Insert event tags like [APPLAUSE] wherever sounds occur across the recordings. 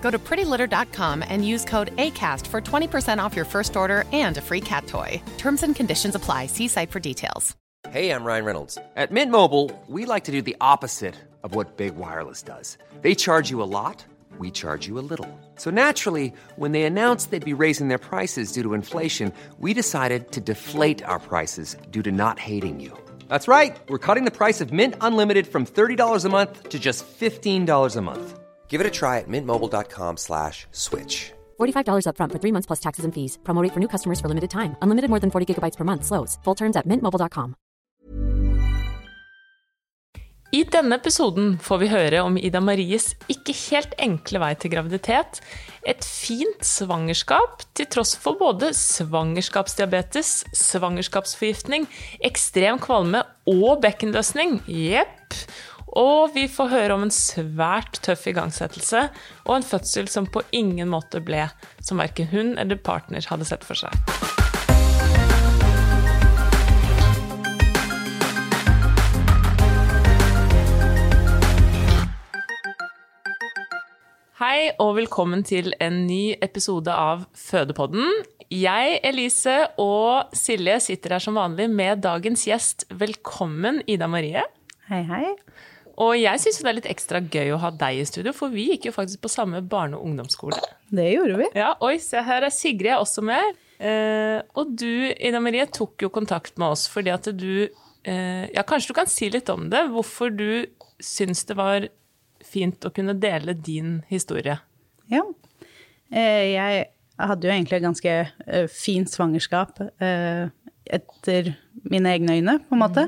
Go to prettylitter.com and use code ACAST for 20% off your first order and a free cat toy. Terms and conditions apply. See site for details. Hey, I'm Ryan Reynolds. At Mint Mobile, we like to do the opposite of what Big Wireless does. They charge you a lot, we charge you a little. So naturally, when they announced they'd be raising their prices due to inflation, we decided to deflate our prices due to not hating you. That's right. We're cutting the price of Mint Unlimited from $30 a month to just $15 a month. Give it a try at mintmobile.com slash switch. $45 upfront for three months plus taxes and fees. Promo rate for new customers for limited time. Unlimited more than 40 gigabytes per month. Slows. Full terms at mintmobile.com. I denne episoden får vi høre om Ida Maries ikke helt enkle vei til graviditet, et fint svangerskap til tross for både svangerskapsdiabetes, svangerskapsforgiftning, ekstrem kvalme og bekkenløsning. Jepp. Og vi får høre om en svært tøff igangsettelse og en fødsel som på ingen måte ble som verken hun eller partner hadde sett for seg. Hei og velkommen til en ny episode av Fødepodden. Jeg, Elise og Silje sitter her som vanlig med dagens gjest. Velkommen, Ida Marie. Hei, hei. Og jeg syns det er litt ekstra gøy å ha deg i studio, for vi gikk jo faktisk på samme barne- og ungdomsskole. Det gjorde vi. Ja, Oi, se her er Sigrid også med. Eh, og du, Ida Marie, tok jo kontakt med oss fordi at du eh, Ja, kanskje du kan si litt om det? Hvorfor du syns det var fint å kunne dele din historie? Ja. Eh, jeg hadde jo egentlig et ganske eh, fint svangerskap eh, etter mine egne øyne, på en måte.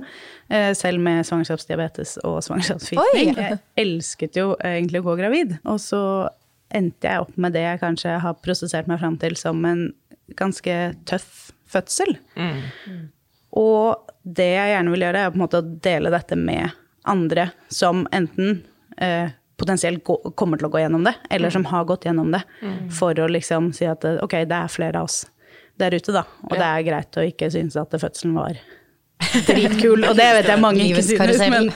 Mm. Selv med svangerskapsdiabetes og svangerskapsforgiftning. Jeg elsket jo egentlig å gå gravid. Og så endte jeg opp med det jeg kanskje har prosessert meg fram til som en ganske tøff fødsel. Og det jeg gjerne vil gjøre, er på en måte å dele dette med andre som enten eh, potensielt gå, kommer til å gå gjennom det, eller som har gått gjennom det, for å liksom si at eh, ok, det er flere av oss der ute, da. Og det er greit å ikke synes at fødselen var [LAUGHS] dritkul. Og det vet jeg mange ikke synes, men,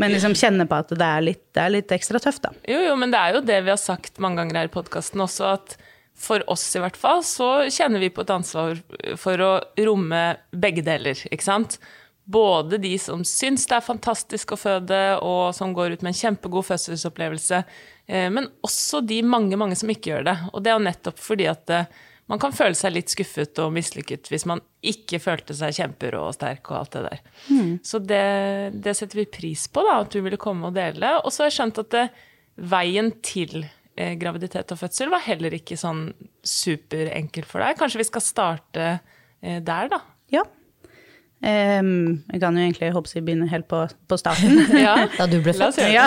men liksom kjenne på at det er, litt, det er litt ekstra tøft, da. Jo, jo, men det er jo det vi har sagt mange ganger her i podkasten også, at for oss i hvert fall, så kjenner vi på et ansvar for å romme begge deler, ikke sant? Både de som syns det er fantastisk å føde, og som går ut med en kjempegod fødselsopplevelse, eh, men også de mange, mange som ikke gjør det. Og det er jo nettopp fordi at eh, man kan føle seg litt skuffet og mislykket hvis man ikke følte seg kjemperå og sterk og alt det der. Så det, det setter vi pris på, da, at du ville komme og dele. Og så har jeg skjønt at det, veien til eh, graviditet og fødsel var heller ikke sånn superenkel for deg. Kanskje vi skal starte eh, der, da? Ja. Em, jeg kan jo egentlig håpe jeg begynne helt på, på starten. [LAUGHS] Ja, Da du ble født. Ja.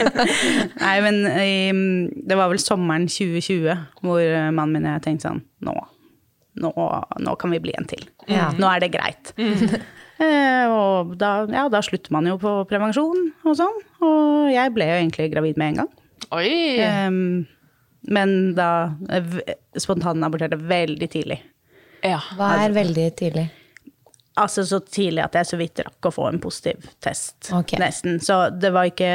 [LAUGHS] Nei, men um, det var vel sommeren 2020 hvor eh, mannen min og jeg tenkte sånn Nå, nå, nå kan vi bli en til. Ja. Nå er det greit. [LAUGHS] Eh, og da, ja, da slutter man jo på prevensjon og sånn. Og jeg ble jo egentlig gravid med en gang. Oi! Um, men da eh, spontanaborterte veldig tidlig. Ja. Hva er veldig tidlig? Altså så tidlig at jeg så vidt rakk å få en positiv test. okay. Nesten. Så det var ikke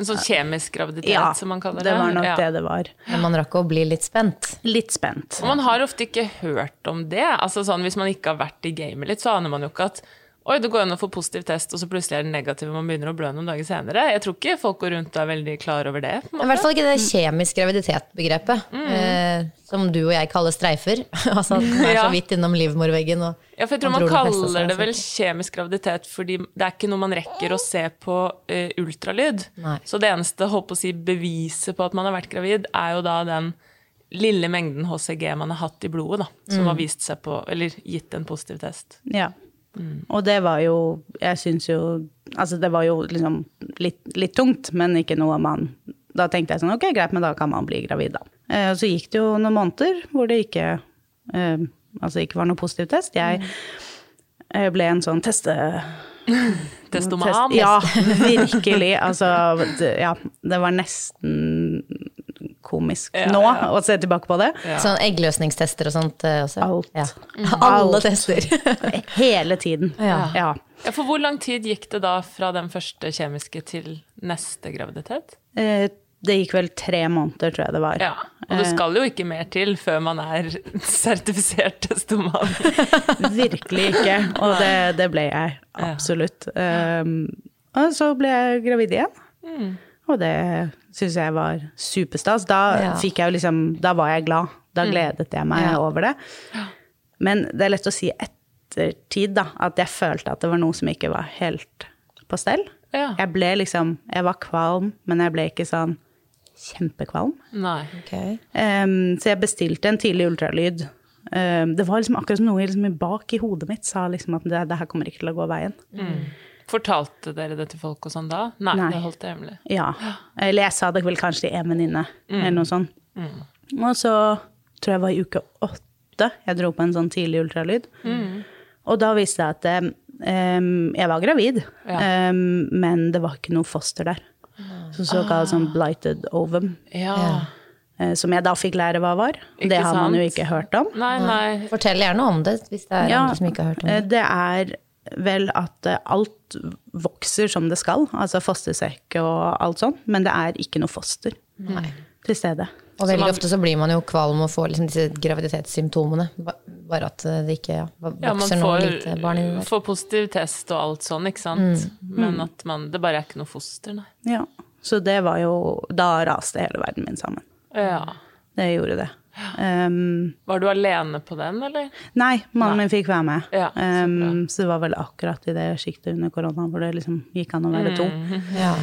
En sånn kjemisk graviditet, Ja, som man kaller det. det var nok ja. det det var. Men man rakk å bli litt spent. Litt spent. Og man har ofte ikke hørt om det. Altså sånn, Hvis man ikke har vært i gamet litt, så aner man jo ikke at Oi, det går an å få positiv test, og så plutselig er den negativ, og man begynner å blø noen dager senere. Jeg tror ikke folk går rundt og er veldig klar over det. I hvert fall ikke det kjemisk graviditet-begrepet, eh, som du og jeg kaller streifer. [LAUGHS] altså at den er Ja. så vidt innom livmorveggen. Og Ja, for jeg tror man man, kaller det vel kjemisk graviditet fordi det er ikke noe man rekker å se på uh, ultralyd. Nei. Så det eneste håper på å si, beviset på at man har vært gravid, er jo da den lille mengden HCG man har hatt i blodet, da, som har vist seg på, eller gitt en positiv test. Ja. Og det var jo Jeg syns jo Altså, det var jo liksom litt, litt tungt, men ikke noe man Da tenkte jeg sånn, ok, greit, men da kan man bli gravid, da. Eh, Og så gikk det jo noen måneder hvor det ikke eh, Altså ikke var noe positiv test. Jeg eh, ble en sånn teste... [LAUGHS] Testoman. Test, ja, virkelig. Altså, det, ja, det var nesten komisk Ja, nå ja. å se tilbake på det. Sånn eggløsningstester og sånt eh, også. Alt. Ja. [LAUGHS] Alle Alt. tester. [LAUGHS] Hele tiden. Ja. ja. Ja, for hvor lang tid gikk det da fra den første kjemiske til neste graviditet? Eh, Det gikk vel tre måneder, tror jeg det var. Ja, Og det skal jo ikke mer til før man er [LAUGHS] sertifisert testoman. Virkelig ikke. Og det, det ble jeg absolutt. Um, og så ble jeg gravid igjen. Mm. Og det syns jeg var superstas. Da Ja. fikk jeg jo liksom Da var jeg glad. Da Mm. gledet jeg meg Ja. over det. Men det er lett å si ettertid, da, at jeg følte at det var noe som ikke var helt på stell. Ja. Jeg ble liksom Jeg var kvalm, men jeg ble ikke sånn kjempekvalm. Nei. okay. Um, så jeg bestilte en tidlig ultralyd. Um, det var liksom akkurat som noe liksom bak i hodet mitt sa liksom at det, det her kommer ikke til å gå veien. Fortalte dere det til folk og sånn da? Nei, Nei. det holdt det hemmelig. Ja. Eller jeg sa det vel kanskje til en venninne, eller noe sånt. Og så tror jeg det var i uke åtte jeg dro på en sånn tidlig ultralyd. Og da viste det at um, jeg var gravid, um, men det var ikke noe foster der. Så såkalt sånn blighted ovum, Ja. ja. som jeg da fikk lære hva var. Ikke det har man jo ikke hørt om. Nei, nei. Fortell gjerne om det, hvis det er Ja, andre som ikke har hørt om eh, det. det er vel at eh, alt vokser som det skal, altså fostersekk og alt sånt, men det er ikke noe foster til stede. Og veldig man- ofte så blir man jo kvalm og får liksom disse graviditetssymptomene. Bare at det ikke ja, Ja, man vokser noe lite barn inni der. får positiv test og alt sånn, ikke sant? Men at man, det bare er ikke noe foster, nei. Ja, så det var jo, da raste hele verden min sammen. Ja. Det gjorde det. Um, Var du alene på den, eller? nei, mannen min fikk være med. Ja, så um, så det var vel akkurat i det sjiktet under korona hvor det liksom gikk an å være to. [LAUGHS] Ja.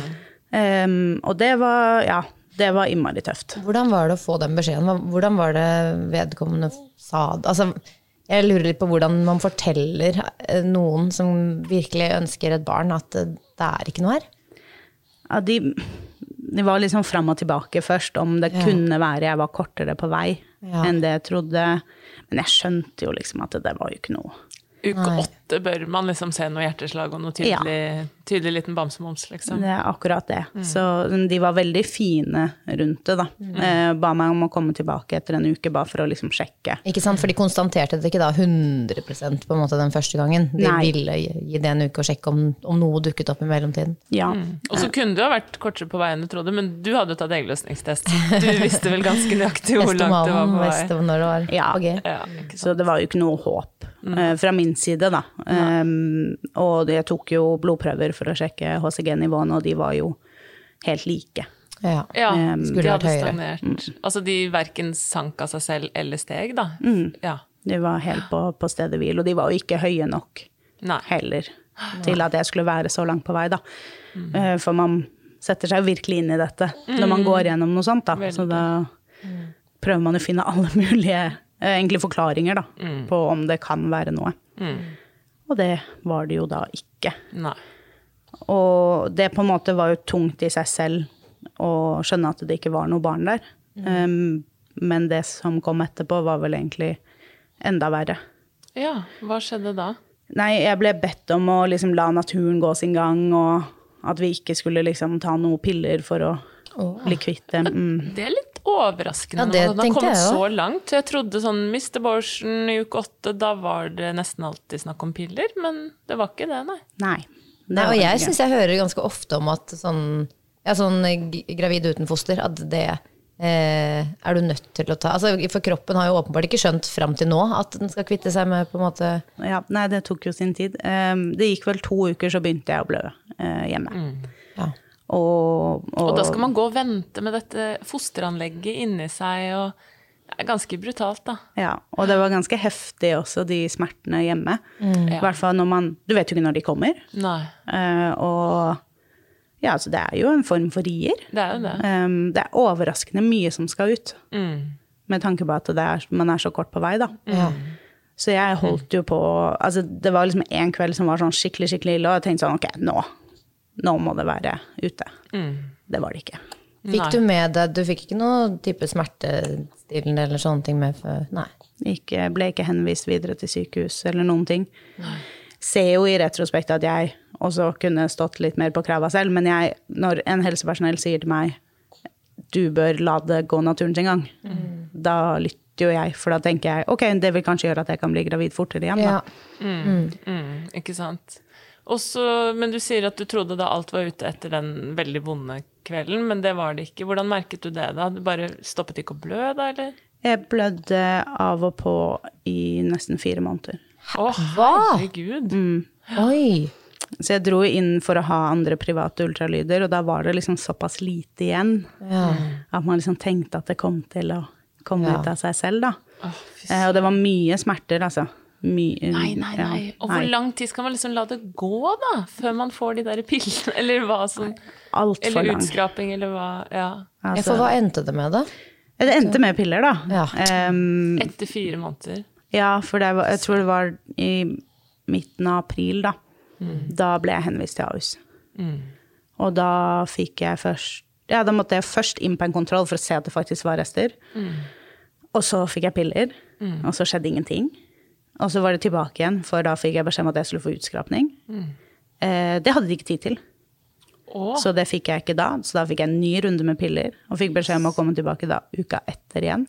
Um, og det var, ja, det var innmari tøft. Hvordan var det å få den beskjeden? Hvordan var det vedkommende sa det? Altså, jeg lurer litt på hvordan man forteller eh, noen som virkelig ønsker et barn, at det er ikke noe her. Ja, de, de var liksom fram og tilbake først, om det Ja. kunne være jeg var kortere på vei Ja. enn det jeg trodde. Men jeg skjønte jo liksom at det var jo ikke noe. Uke Nei. Åtte bør man liksom se noe hjerteslag og noe tydelig, tydelig liten bamsemums, liksom. Det er akkurat det. Mm. Så de var veldig fine rundt det, da. Eh, ba meg om å komme tilbake etter en uke, bare for å liksom sjekke. Ikke sant? For de konstaterte det ikke da 100 på en måte den første gangen. De Nei. ville gi det en uke og sjekke om, om noe dukket opp i mellomtiden. Ja. Og så kunne du ha vært kortere på vei enn du trodde, men du hadde jo tatt eggløsningstest. Du visste vel ganske nøyaktig hvor langt det var på vei. når det var Ja. Okay. Ja. Så det var jo ikke noe håp eh, fra min side, da. Um, og jeg tok jo blodprøver for å sjekke HCG-nivåene, og de var jo helt like. Ja. Ja, Um, de hadde stagnert. Mm. Altså de verken sank av seg selv eller steg, da. Ja. De var helt på, på stedet hvil, og de var jo ikke høye nok Nei. heller til at jeg skulle være så langt på vei, da. Uh, For man setter seg virkelig inn i dette når man går gjennom noe sånt, da. Så da prøver man å finne alle mulige egentlig forklaringer da, på om det kan være noe. Og det var det jo da ikke. Nei. Og det på en måte var jo tungt i seg selv å skjønne at det ikke var noe barn der. Um, men det som kom etterpå, var vel egentlig enda verre. Ja, hva skjedde da? Nei, jeg ble bedt om å liksom la naturen gå sin gang, og at vi ikke skulle liksom ta noen piller for å bli kvitt det. Mm. Det er litt overraskende Ja, det. Den har kommet jeg så langt. Jeg trodde sånn Mr. Borsen i uke åtte, da var det nesten alltid snakk om piller, men det var ikke det, nei. Nei. Nei, og jeg syns jeg hører ganske ofte om at sånn, ja, sånn gravid uten foster, at det eh, er du nødt til å ta altså, For kroppen har jo åpenbart ikke skjønt fram til nå at den skal kvitte seg med på en måte Ja, nei, det tok jo sin tid. Um, det gikk vel to uker, så begynte jeg å blø eh, hjemme. ja. Og, og, Og da skal man gå og vente med dette fosteranlegget inni seg, og det er ganske brutalt, da. Ja, og det var ganske heftig også, de smertene hjemme. Mm. I hvert fall når man Du vet jo ikke når de kommer. Nei, Uh, og ja, altså det er jo en form for rier. det er jo det. Um, det er overraskende mye som skal ut, Mm. med tanke på at det er, man er så kort på vei, da. Mm. Så jeg holdt jo på Altså, det var liksom en kveld som var sånn skikkelig, skikkelig ille, og jeg tenkte sånn, ok, nå, nå må det være ute. Det var det ikke. Fikk Nei. du med deg Du fikk ikke noe type smertestillende eller sånne ting med før? Nei. Ikke, ble ikke henvist videre til sykehus eller noen ting. Ser jo i retrospekt at jeg også kunne stått litt mer på krava selv, men jeg, når en helsepersonell sier til meg du bør la det gå naturen sin gang, da lytter jo jeg, for da tenker jeg ok, det vil kanskje gjøre at jeg kan bli gravid fortere igjen. Ja. Mm. Mm, ikke sant. Og så- men du sier at du trodde da alt var ute etter den veldig vonde kvelden, men det var det ikke. Hvordan merket du det da? Du bare stoppet ikke å blø da, eller? Jeg blødde av og på i nesten fire måneder. Å, Hva? Mm. Oi! Så jeg dro inn for å ha andre private ultralyder, og da var det liksom såpass lite igjen Ja. at man liksom tenkte at det kom til å komme Ja. ut av seg selv, da. Oh, Eh, og det var mye smerter, altså. Mye, Nei, nei, ja, nei. Og hvor nei. lang tid skal man liksom la det gå, da? Før man får de der pillene, [LAUGHS] eller hva som Altfor lang. Eller utskraping, eller hva. Ja. Ja, Altså, for hva endte det med, da? det endte med piller, da. Ja. Um, Etter fire måneder. ja, for det var, jeg tror det var i midten av april, da. Mm. Da ble jeg henvist til Ahus. Og da fikk jeg først Ja, da måtte jeg først inn på en kontroll for å se at det faktisk var rester. Mm. Og så fikk jeg piller, og så skjedde ingenting. Og så var det tilbake igjen, for da fikk jeg beskjed om at jeg skulle få utskrapning. Mm. Eh, det hadde de ikke tid til. Å, Så det fikk jeg ikke da. Så da fikk jeg en ny runde med piller, og fikk beskjed om å komme tilbake da uka etter igjen.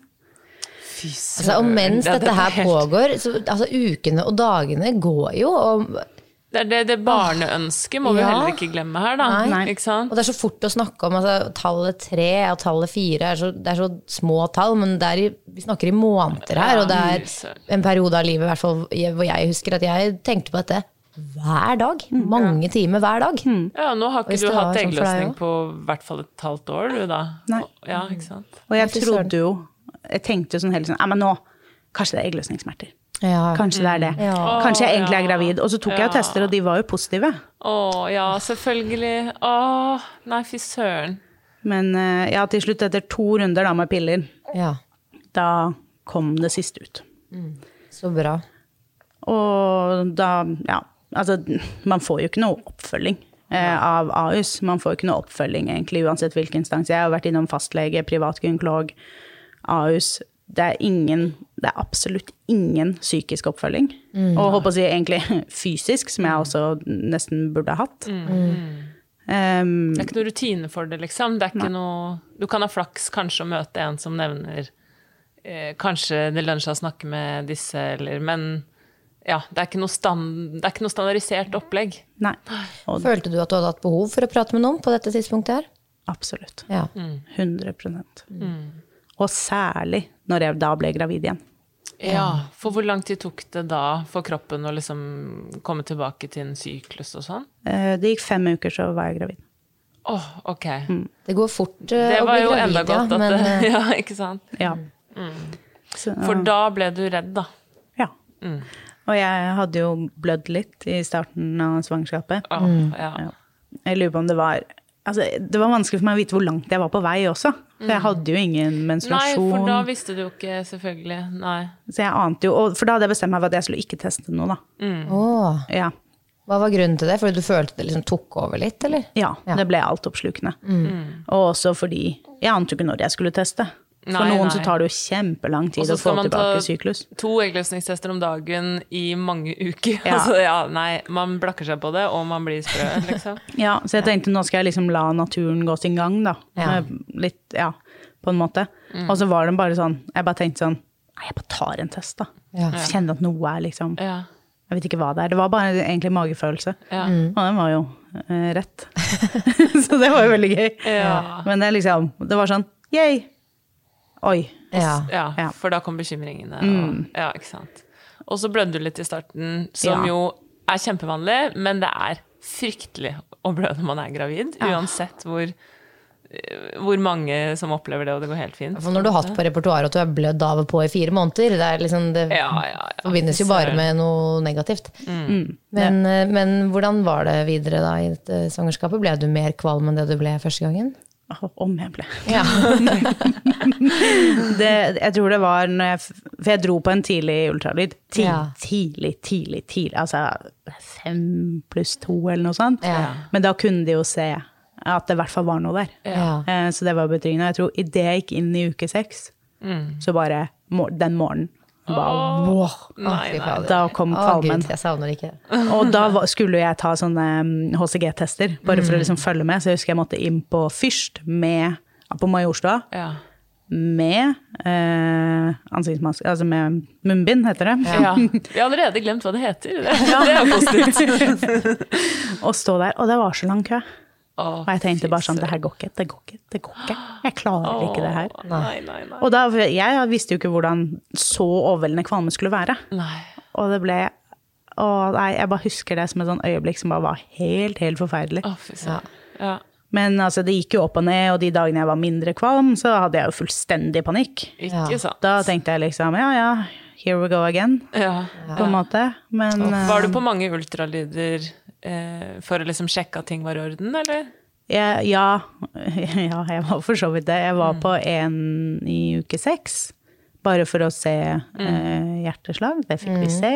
fy søren. Altså, og mens Ja, dette er her helt- pågår, så altså, ukene og dagene går jo, og Det er det, det barneønsket må vi Ja. heller ikke glemme her, da. Nei. Ikke sant? Og det er så fort å snakke om altså, tallet tre og tallet fire. Er så, det er så små tall, men det er i, vi snakker i måneder her. Og det er en periode av livet i hvert fall, hvor jeg husker at jeg tenkte på dette hver dag. Mange timer hver dag. Ja, nå har ikke du hatt sånn eggløsning på i hvert fall et halvt år, du da? Nei. Ja, ikke sant? Og jeg trodde jo Jeg tenkte jo sånn hele tiden Ja, men nå Kanskje det er eggløsningssmerter. Ja. Kanskje det er det. Ja. Kanskje jeg egentlig er gravid. Og så tok jeg jo tester, og de var jo positive. Å ja, selvfølgelig. Å, nei, fy søren. Men eh, ja, til slutt, etter to runder da med piller, ja. da kom det siste ut. Så bra. Og da, ja Altså, man får jo ikke noe oppfølging eh, av Ahus. Man får jo ikke noe oppfølging egentlig uansett hvilken instans. Jeg har vært innom fastlege, privat gynekolog, Ahus. Det er ingen, det er absolutt ingen psykisk oppfølging. Og håper å si egentlig [LAUGHS] fysisk, som jeg også nesten burde ha hatt. Um, Det er ikke noe rutine for det, liksom. Det er ikke noe Du kan ha flaks kanskje å møte en som nevner eh, Kanskje det lønner seg å snakke med disse, eller Men ja, det er ikke noe, stand, det er ikke noe standardisert opplegg. nei. Og Følte du at du hadde hatt behov for å prate med noen på dette tidspunktet her? absolutt. Ja. 100 Og særlig når jeg da ble gravid igjen. Ja, For hvor lang tid tok det da for kroppen å liksom komme tilbake til en syklus og sånn? Eh, Det gikk fem uker, så var jeg gravid. Åh, ok. Det går fort eh, Det å var bli jo gravid, enda godt ja, at men det eh, [LAUGHS] Ja, ikke sant? Ja. Mm. For da ble du redd, da. ja. Og jeg hadde jo blødd litt i starten av svangerskapet. Oh, ja. Ja. Jeg lurer på om det var Altså, det var vanskelig for meg å vite hvor langt jeg var på vei også. For jeg hadde jo ingen menstruasjon. Nei, for da visste du jo ikke, selvfølgelig. Nei. Så jeg ante jo, For da hadde jeg bestemt meg for at jeg skulle ikke teste noe, da. Åh, Ja. Hva var grunnen til det? Fordi du følte det liksom tok over litt, eller? ja, Ja. det ble altoppslukende. Og også fordi jeg ante jo ikke når jeg skulle teste. For Nei, noen nei. så tar det jo kjempelang tid å få tilbake syklus. Og så skal man ta to eggløsningstester om dagen i mange uker. Ja. [LAUGHS] Altså, ja, nei, man blakker seg på det, og man blir sprø, liksom. [LAUGHS] Ja, så jeg tenkte nå skal jeg liksom la naturen gå sin gang, da. Ja. Litt, ja, på en måte. Mm. Og så var det bare sånn, jeg bare tenkte sånn, nei, jeg bare tar en test, da. Ja. Kjenner at noe er liksom, Ja. jeg vet ikke hva det er. Det var bare egentlig magefølelse. Ja. Og den var jo eh, rett. [LAUGHS] så det var jo veldig gøy. Ja. Men det liksom, det var sånn, yay, Oi. Ja. Ja, for da kom bekymringene. Og, ja, ikke sant. Og så blødde du litt i starten, som Ja. jo er kjempevanlig, men det er fryktelig å blø når man er gravid, uansett hvor, eh, hvor mange som opplever det, og det går helt fint. For når du har hatt på repertoaret at du er blødd av og på i fire måneder, det, er liksom, det Ja, ja, ja. forbindes jo bare med noe negativt. Men, eh, men hvordan var det videre da i dette svangerskapet? Ble du mer kvalm enn det du ble første gangen? Om jeg ble. Ja. [LAUGHS] Det, jeg tror det var når jeg For jeg dro på en tidlig ultralyd. Ti, Ja. Tidlig, tidlig, tidlig. Altså fem pluss to eller noe sånt. Ja. Men da kunne de jo se at det i hvert fall var noe der. Ja. Eh, Så det var betryggende. Jeg tror idet jeg gikk inn i uke seks, så bare den morgenen bare, wow, Nei, nei. Da kom Å, kvalmen. Gud, jeg savner ikke. [LAUGHS] Og da skulle jeg ta sånne mm, HCG-tester, bare for å liksom følge med. Så jeg husker jeg måtte inn på Fyrst med, på Majorstua Ja. med eh, ansiktsmaske, altså med munnbind, heter det. ja. [LAUGHS] Vi har allerede glemt hva det heter. Det, [LAUGHS] det er positivt. Og stå der, og det var så lang kø. Åh, Og jeg tenkte bare sånn, det her går ikke, det går ikke, det går ikke. Jeg klarer ikke det her. Nei, nei, nei. Og da, jeg visste jo ikke hvordan så overveldende kvalme skulle være. nei. Og det ble, og nei, jeg bare husker det som et sånn øyeblikk som bare var helt, helt forferdelig. Oh, ja. Ja. Men altså, det gikk jo opp og ned, og de dagene jeg var mindre kvalm, så hadde jeg jo fullstendig panikk. Ikke sant. Da tenkte jeg liksom, ja ja, here we go again, Ja. på en måte. Men Var du eh, på mange ultralyder for å liksom sjekke at ting var i orden, eller? Ja, ja, [LAUGHS] ja, jeg var for så vidt det. Jeg var på en i uke seks, bare for å se eh, hjerteslag. Det fikk vi se.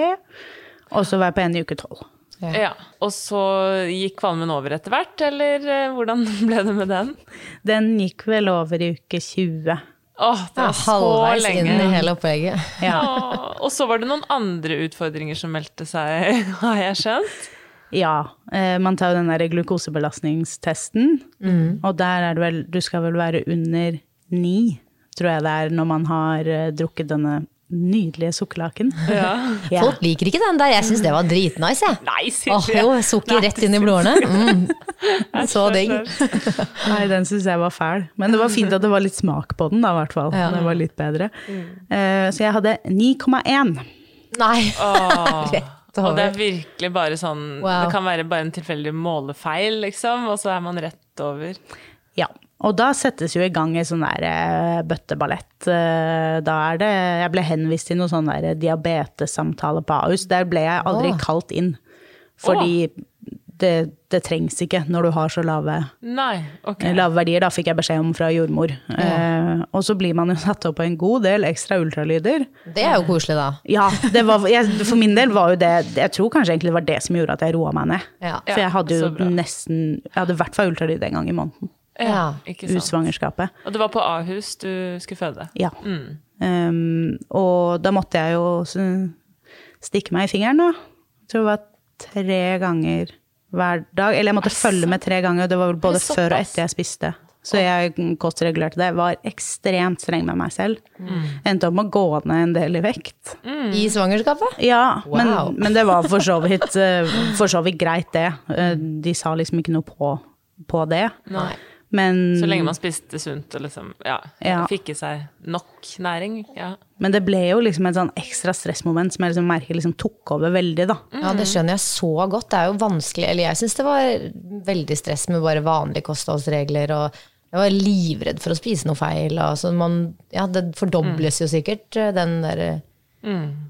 Og så var jeg på en i uke tolv. Ja. Og så gikk kvalmen over etter hvert, eller eh, hvordan [LAUGHS] ble det med den? Den gikk vel over i uke 20. Åh, det Ja, var så halvveis inn lenge. i hele opplegget. Ja. Åh, og så var det noen andre utfordringer som meldte seg, [LAUGHS] har jeg skjønt? Ja, eh, man tar jo den der glukosebelastningstesten, og der er det vel, du skal vel være under ni, tror jeg det er, når man har eh, drukket denne nydelige sukkerlaken. Ja. [LAUGHS] Ja. Folk liker ikke den der, jeg syns det var dritnice, jeg. Nei, Åh, Silje. jo, sukker rett inn i blodårene. [LAUGHS] Mm. Så digg. [LAUGHS] Nei, den syns jeg var fæl. Men det var fint at det var litt smak på den, da, i hvert fall. Ja. Det var litt bedre. Eh, så jeg hadde 9,1. Nei. Åh, Rett og det er virkelig bare sånn Wow. Det kan være bare en tilfeldig målefeil, liksom, og så er man rett over. Ja. Og da settes jo i gang en sånn der eh, bøtteballett. Eh, Da er det Jeg ble henvist til noen sånn diabetessamtale på Ahus. Der ble jeg aldri kalt inn. Fordi det, det trengs ikke når du har så lave, Nei, okay. lave verdier, da fikk jeg beskjed om fra jordmor. Eh, og så blir man jo satt opp på en god del ekstra ultralyder. Det er jo koselig, da. Ja, det var, jeg, for min del var jo det Jeg tror kanskje egentlig det var det som gjorde at jeg roa meg ned. Ja. For jeg hadde jo nesten Jeg hadde i hvert fall ultralyd en gang i måneden. Ja. Ikke Ut sant. svangerskapet. Og det var på Ahus du skulle føde? Ja. Um, og da måtte jeg jo stikke meg i fingeren, da. Jeg tror det var tre ganger hver dag. Eller jeg måtte følge med tre ganger, det var både det før og etter jeg spiste. Så jeg kostregulerte det. Var ekstremt streng med meg selv. Endte opp med å gå ned en del i vekt. I svangerskapet? Ja, Wow. men, men det var for så vidt, eh, [LAUGHS] for så vidt greit, det. Eh, De sa liksom ikke noe på, på det. Nei. Men, Så lenge man spiste sunt og liksom ja, Ja. fikk i seg nok næring. Ja. men det ble jo liksom et sånn ekstra stressmoment som jeg liksom merker liksom tok over veldig, da. Ja, det skjønner jeg så godt. Det er jo vanskelig, eller jeg syns det var veldig stress med bare vanlige kostholdsregler, og jeg var livredd for å spise noe feil. Og så man, ja, det fordobles jo sikkert, eh, den der eh,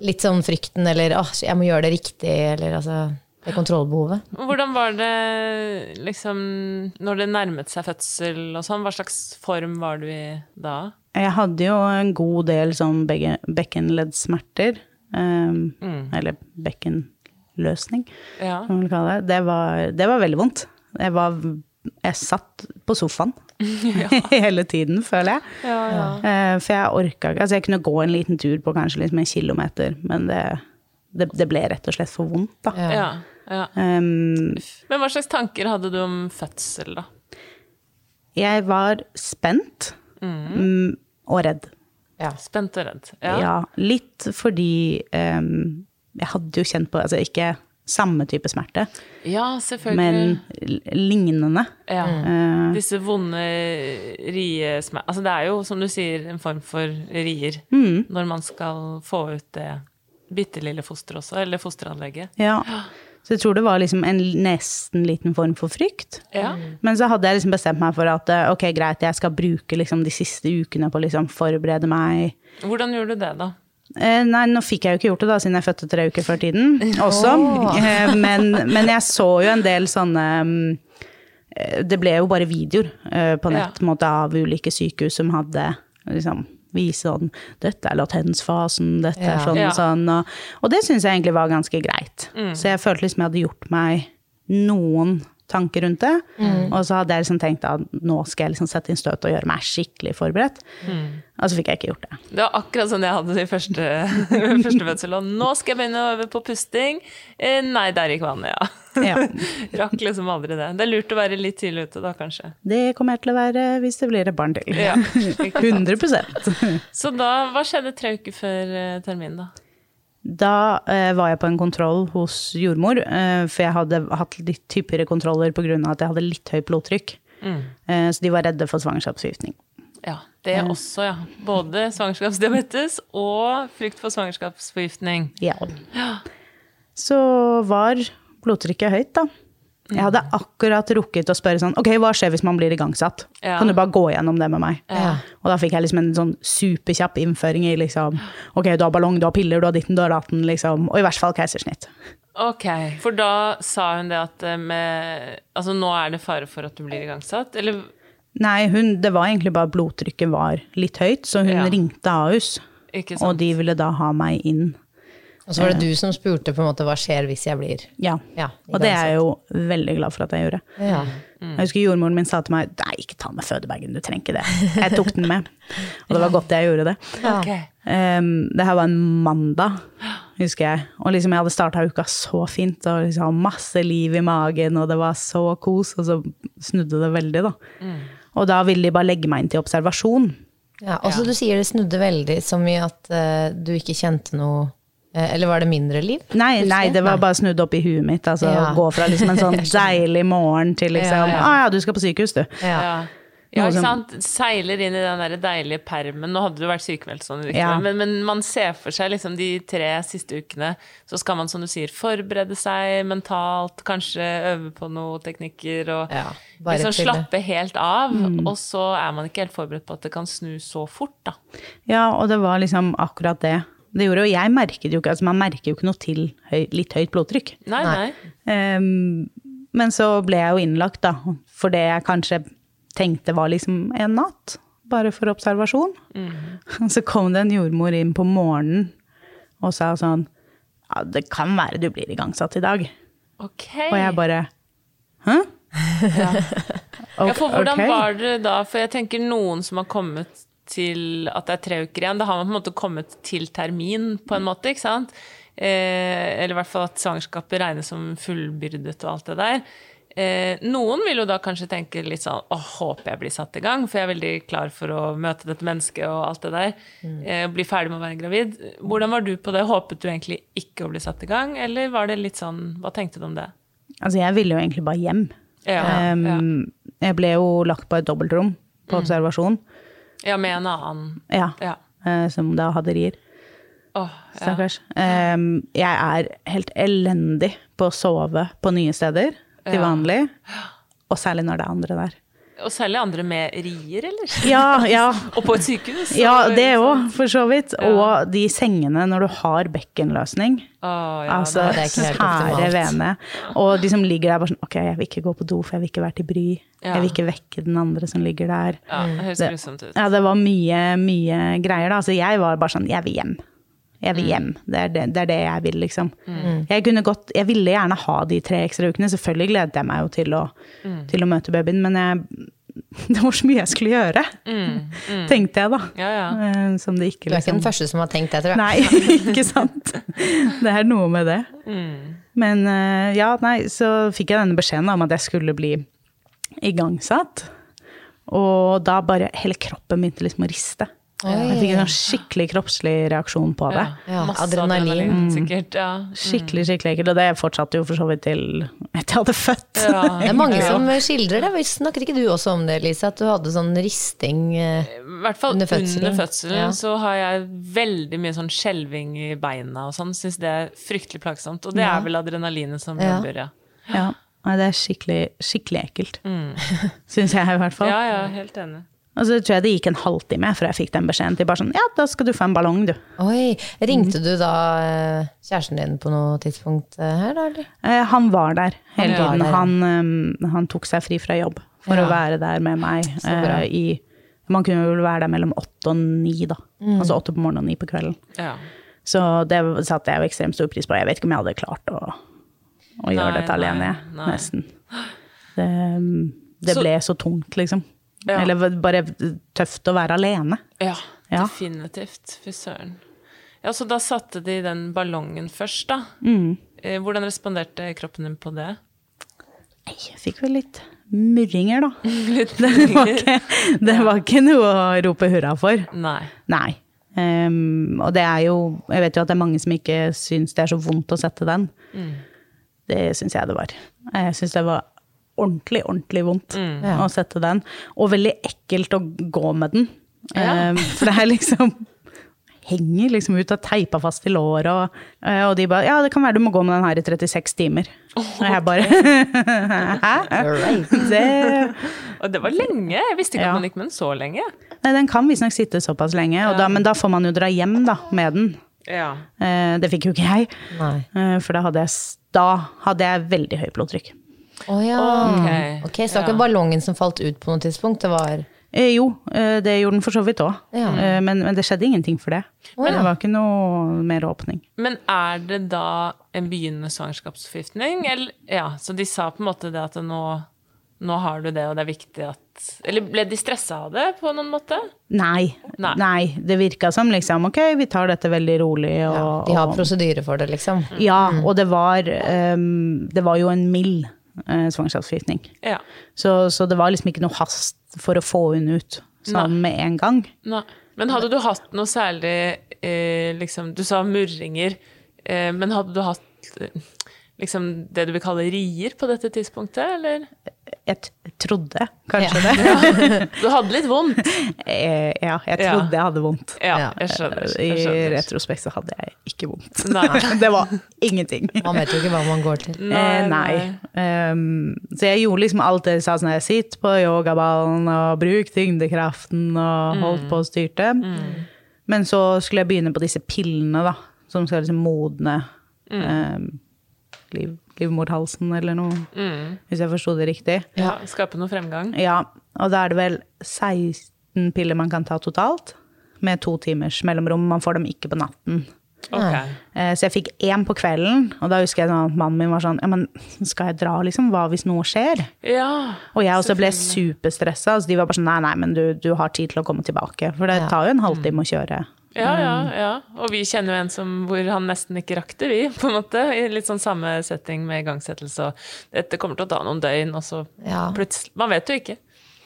litt sånn frykten, eller åh, jeg må gjøre det riktig, eller altså det kontrollbehovet. Hvordan var det liksom når det nærmet seg fødsel og sånn? Hva slags form var du i da? Jeg hadde jo en god del sånn bekkenleddsmerter. Um, Eller bekkenløsning, Ja. kan man kalle det. Det var, det var veldig vondt. Jeg, var, jeg satt på sofaen [LAUGHS] [LAUGHS] hele tiden, føler jeg. Eh, For jeg orka ikke Altså, jeg kunne gå en liten tur på kanskje liksom en kilometer, men det, det, det ble rett og slett for vondt, da. Ja. Ja. Um, Men hva slags tanker hadde du om fødsel, da? jeg var spent mm, og redd. Ja, Spent og redd? Ja. litt fordi um, jeg hadde jo kjent på Altså ikke samme type smerte, Ja, selvfølgelig. men lignende. ja. Uh, Disse vonde riesmertene Altså det er jo, som du sier, en form for rier Mm. når man skal få ut det bitte lille fosteret også, eller fosteranlegget. ja. Så jeg tror det var liksom en nesten liten form for frykt. Ja. Men så hadde jeg liksom bestemt meg for at eh, ok, greit, jeg skal bruke liksom de siste ukene på å liksom forberede meg. Hvordan gjorde du det, da? Eh, nei, nå fikk jeg jo ikke gjort det da, siden jeg fødte tre uker før tiden også. Eh, men, men jeg så jo en del sånne Det ble jo bare videoer eh, på nett ja. måte, av ulike sykehus som hadde liksom vise sånn Dette er latensfasen, dette er sånn Ja. og sånn. Og, og det syns jeg egentlig var ganske greit. Så jeg følte liksom jeg hadde gjort meg noen tanker rundt det. Og så hadde jeg liksom tenkt at nå skal jeg liksom sette inn støtet og gjøre meg skikkelig forberedt. Og så fikk jeg ikke gjort det. Det var akkurat sånn jeg hadde det i første, [LAUGHS] første fødsel. Og nå skal jeg begynne å øve på pusting. Eh, nei, der gikk vannet, ja. Ja. [LAUGHS] Rakk liksom aldri det. Det er lurt å være litt tidlig ute da, kanskje. Det kommer jeg til å være hvis det blir et barn til. Ja, ikke sant. 100 Så da, hva skjedde tre uker før eh, termin, da? Da eh, var jeg på en kontroll hos jordmor, eh, for jeg hadde hatt litt hyppigere kontroller pga. at jeg hadde litt høyt blodtrykk. Eh, så de var redde for svangerskapsforgiftning. Ja, det også, ja. Både svangerskapsdiabetes og frykt for svangerskapsforgiftning. Ja. Så var blodtrykket høyt, da. Jeg hadde akkurat rukket å spørre sånn Ok, hva skjer hvis man blir igangsatt? Ja. Kan du bare gå gjennom det med meg? Ja. Og da fikk jeg liksom en sånn superkjapp innføring i liksom Ok, du har ballong, du har piller, du har ditten, du har datten, liksom. Og i hvert fall keisersnitt. Ok, for da sa hun det at eh, med Altså nå er det fare for at du blir igangsatt, eller Nei, hun, det var egentlig bare blodtrykket var litt høyt, så hun Ja. ringte Ahus. Og de ville da ha meg inn. Og så var det du som spurte på en måte hva skjer hvis jeg blir Ja. ja, Og det er jeg jo veldig glad for at jeg gjorde. ja. Jeg husker jordmoren min sa til meg nei, ikke ta med fødebagen, du trenger ikke det. Jeg tok den med. Og det var godt jeg gjorde det. Ok. Um, det her var en mandag, husker jeg. Og liksom jeg hadde starta uka så fint, og liksom masse liv i magen, og det var så kos, og så snudde det veldig, da. Og da ville de bare legge meg inn til observasjon. Ja, også du sier det snudde veldig, som i at uh, du ikke kjente noe Eller var det mindre liv? Nei, nei, det var Nei. bare snudd opp i huet mitt. Altså Ja. gå fra liksom en sånn [LAUGHS] deilig morgen til liksom Å ja. ja, du skal på sykehus, du. Ja. Ja. Ja, ikke sant? Seiler inn i den der deilige permen. Nå hadde du vært sykemeldt, sånn, Ja. men, men man ser for seg liksom de tre siste ukene, så skal man, som du sier, forberede seg mentalt, kanskje øve på noen teknikker og Ja, liksom slappe helt av. Mm. Og så er man ikke helt forberedt på at det kan snu så fort, da. Ja, og det var liksom akkurat det. Det gjorde og jeg merket jo ikke, altså man merker jo ikke noe til høy, litt høyt blodtrykk. Nei, nei. Um, men så ble jeg jo innlagt, da, for det jeg kanskje tenkte var liksom en natt, bare for observasjon. Og [LAUGHS] så kom det en jordmor inn på morgenen og sa sånn Ja, det kan være du blir igangsatt i dag. Ok. Og jeg bare Hæ? Ja, [LAUGHS] for hvordan okay. var det da? For jeg tenker noen som har kommet til at det er tre uker igjen, da har man på en måte kommet til termin på en måte, ikke sant? Eh, eller i hvert fall at svangerskapet regnes som fullbyrdet og alt det der. Eh, noen vil jo da kanskje tenke litt sånn Å, håper jeg blir satt i gang, for jeg er veldig klar for å møte dette mennesket og alt det der. Eh, bli ferdig med å være gravid. Hvordan var du på det? Håpet du egentlig ikke å bli satt i gang, eller var det litt sånn Hva tenkte du om det? Altså, jeg ville jo egentlig bare hjem. Ja, um, ja. Jeg ble jo lagt på et dobbeltrom på observasjon, ja med en annen ja, Ja. eh, som da hadde rier. Åh, ja. Stakkars. Ehm, jeg er helt elendig på å sove på nye steder til Ja. vanlig. Og særlig når det er andre der. Og særlig andre med rier, eller? Ja, ja. [LAUGHS] Og på et sykehus? Ja, det òg, for så vidt. Ja. Og de sengene når du har bekkenløsning. Å, ja, altså det er ikke helt sære vene. Og de som ligger der bare sånn Ok, jeg vil ikke gå på do, for jeg vil ikke være til bry. Ja. Jeg vil ikke vekke den andre som ligger der. ja, det høres grusomt ut. Ja, det var mye, mye greier, da. Altså, jeg var bare sånn Jeg vil hjem. Jeg Mm. vil hjem. Det er det, det er det jeg vil, liksom. Jeg kunne godt Jeg ville gjerne ha de tre ekstra ukene. Selvfølgelig gledet jeg meg jo til å, Mm. til å møte babyen, men jeg [LAUGHS] Det var så mye jeg skulle gjøre, [LAUGHS] tenkte jeg da. Mm, Ja, ja. Eh, Som det ikke Du er ikke liksom den første som har tenkt det, tror jeg. Nei, [LAUGHS] ikke sant. Det er noe med det. Mm. Men eh, ja, nei, så fikk jeg denne beskjeden om at jeg skulle bli igangsatt. Og da bare hele kroppen begynte liksom å riste. Jeg fikk en sånn skikkelig kroppslig reaksjon på det. Ja, Masse adrenalin. adrenalin, sikkert. Ja. Skikkelig, skikkelig ekkelt. Og det fortsatte jo for så vidt til etter jeg hadde født. Ja. [LAUGHS] Det er mange Ja. som skildrer det. Snakket ikke du også om det, Lise? At du hadde sånn risting eh, I hvert fall Under under fødselen. fødselen, Ja. så har jeg veldig mye sånn skjelving i beina og sånn. Syns det er fryktelig plagsomt. Og det er vel adrenalinet som Ja. jobber, ja. Ja. Nei, det er skikkelig, skikkelig ekkelt. [LAUGHS] Syns jeg i hvert fall. Ja, ja, helt enig. Og så tror jeg det gikk en halvtime før jeg fikk den beskjeden til bare sånn Ja, da skal du få en ballong, du. Oi. Ringte du da eh, kjæresten din på noe tidspunkt eh, her, da, eller? Eh, han var der hele Han var tiden. der, ja. Han, um, han tok seg fri fra jobb for Ja. å være der med meg bra. eh, i Man kunne vel være der mellom åtte og ni, da. Mm. Altså åtte på morgenen og ni på kvelden. Ja. Så det satte jeg jo ekstremt stor pris på. Jeg vet ikke om jeg hadde klart å, å gjøre Nei, dette alene, nei. Nesten. Det, det Så- ble så tungt, liksom. Ja. Eller bare tøft å være alene. Ja, Ja. definitivt. Fy søren. Ja, så da satte de den ballongen først, da. Mm. Eh, Hvordan responderte kroppen din på det? Jeg fikk vel litt murringer, da. [LAUGHS] [LAUGHS] Det var ikke, det var ikke noe å rope hurra for. Nei. Nei. Um, og det er jo Jeg vet jo at det er mange som ikke syns det er så vondt å sette den. Det syns jeg det var. Jeg syns det var ordentlig, ordentlig vondt mm. å sette den. Og veldig ekkelt å gå med den. Ja. Ehm, for det er liksom Henger liksom ut og teipa fast i låret, og, eh, og de bare Ja, det kan være du må gå med den her i 36 timer. Og jeg bare [LAUGHS] Hæ? Det Og det var lenge. Jeg visste ikke Ja. at man gikk med den så lenge. Nei, den kan visstnok sitte såpass lenge, og da, men da får man jo dra hjem da, med den. Ja. Eh, det fikk jo ikke jeg, Nei. eh, for da hadde jeg, da hadde jeg veldig høyt blodtrykk. Å ja. Ok. Ok, Så det var ikke ballongen som falt ut på noe tidspunkt? Det var Eh, jo, eh, det gjorde den for så vidt òg, Ja. eh, men, men det skjedde ingenting for det. Men, ja. Det var ikke noe mer åpning. Men er det da en begynnende svangerskapsforgiftning? Ja, så de sa på en måte det at nå, nå har du det, og det er viktig at Eller ble de stressa av det på noen måte? Nei, Nei. nei. det virka som liksom ok, vi tar dette veldig rolig. Og, ja, De har prosedyre for det, liksom? Ja, og det var, um, det var jo en mild eh, svangerskapsforgiftning. Ja. Så, så det var liksom ikke noe hast for å få henne ut sånn med en gang. Nei. Men hadde du hatt noe særlig eh, liksom, Du sa murringer, eh, men hadde du hatt liksom det du vil kalle rier på dette tidspunktet, eller? Jeg t trodde kanskje det. [LAUGHS] Du hadde litt vondt? Eh, ja, jeg Ja. trodde jeg hadde vondt. Ja, Ja. jeg skjønner. I Jeg skjønner. retrospekt så hadde jeg ikke vondt. Nei. [LAUGHS] det var ingenting. Man vet jo ikke hva man går til. Eh, nei. Um, så jeg gjorde liksom alt det de sa, sånn jeg sitter på yogaballen og bruk tyngdekraften og holdt på og styrte. Men så skulle jeg begynne på disse pillene, da, som skal liksom modne ehm, liv, livmorhalsen eller noe, hvis jeg forsto det riktig. Ja, skape noe fremgang? Ja, og da er det vel 16 piller man kan ta totalt, med to timers mellomrom. Man får dem ikke på natten. Ok. Eh, Så jeg fikk én på kvelden, og da husker jeg sånn at mannen min var sånn Ja, men skal jeg dra, liksom? Hva hvis noe skjer? Ja. Og jeg også ble superstressa. Så de var bare sånn Nei, nei, men du, du har tid til å komme tilbake. For det Ja. tar jo en halvtime å kjøre. Ja, ja, ja. Og vi kjenner jo en som, hvor han nesten ikke rakk det, vi, på en måte. I litt sånn samme setting med igangsettelse og dette kommer til å ta noen døgn, og så Ja. plutselig Man vet jo ikke.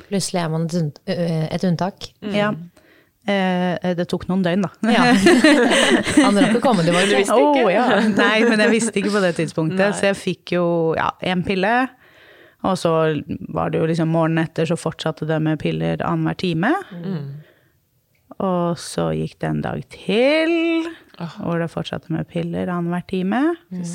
Plutselig er man et, unnt- et unntak. Ja. Eh, det tok noen døgn, da. Ja. [LAUGHS] Han rakk å komme meg. Du visste ikke? Oh, ja. Nei, men jeg visste ikke på det tidspunktet. Nei. Så jeg fikk jo ja, én pille. Og så var det jo liksom morgenen etter, så fortsatte det med piller annenhver time. Og så gikk det en dag til, hvor det fortsatte med piller annenhver time. Mm.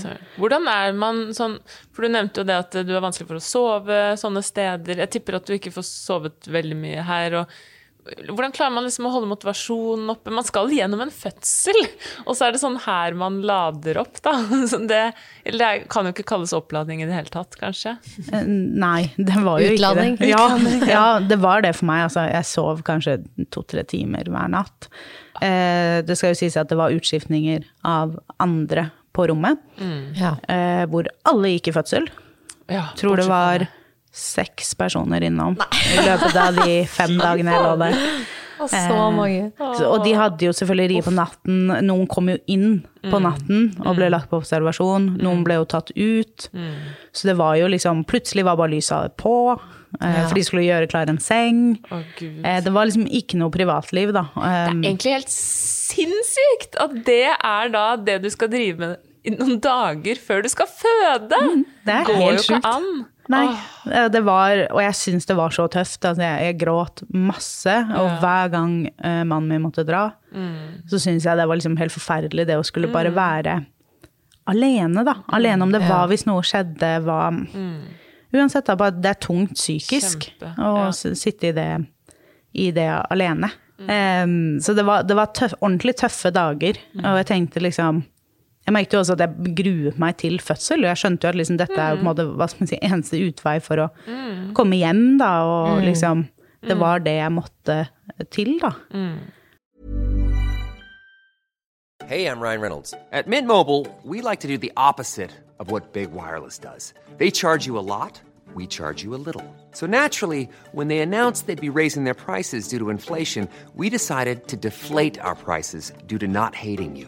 Hvordan er man sånn For du nevnte jo det at du er vanskelig for å sove sånne steder. Jeg tipper at du ikke får sovet veldig mye her. og hvordan klarer man liksom å holde motivasjonen oppe? Man skal gjennom en fødsel, og så er det sånn her man lader opp, da. [LAUGHS] Det, det kan jo ikke kalles oppladning i det hele tatt, kanskje. Eh, Nei, det var jo Utladning. ikke det. Ja, [LAUGHS] ja, det var det for meg. Altså, jeg sov kanskje to-tre timer hver natt. Eh, det skal jo sies at det var utskiftninger av andre på rommet, Ja. eh, hvor alle gikk i fødsel. Ja, Tror det var seks personer innom i løpet av de [LAUGHS] fem dagene jeg lå der. Og så mange. Så, og de hadde jo selvfølgelig rie på natten. Noen kom jo inn på Mm. natten og ble lagt på observasjon. Noen ble jo tatt ut. Mm. Så det var jo liksom Plutselig var bare lyset på, eh, for de skulle gjøre klar en seng. Eh, det var liksom ikke noe privatliv, da. Um, Egentlig helt sinnssykt at det er da det du skal drive med noen dager før du skal føde! det er Går helt sjukt. Nei, eh, det var, og jeg syns det var så tøft. Altså, jeg, jeg gråt masse, og hver gang uh, mannen min måtte dra, så syns jeg det var liksom helt forferdelig, det å skulle bare være alene, da. Alene om det var hvis noe skjedde, hva Uansett, da, bare det er tungt psykisk Kjempe, å ja. sitte i det, i det alene. Um, så det var, det var tøff, ordentlig tøffe dager, og jeg tenkte liksom jeg merket jo også at jeg gruet meg til fødsel, og jeg skjønte jo at liksom dette er jo på en måte, hva skal man si, [LAUGHS] eneste utvei for å komme hjem, da, og liksom Det var det jeg måtte til, da. Hey, I'm Ryan Reynolds. At Mint Mobile, we like to do the opposite of what Big Wireless does. They charge you a lot, we charge you a little. So naturally, when they announced they'd be raising their prices due to inflation, we decided to deflate our prices due to not hating you.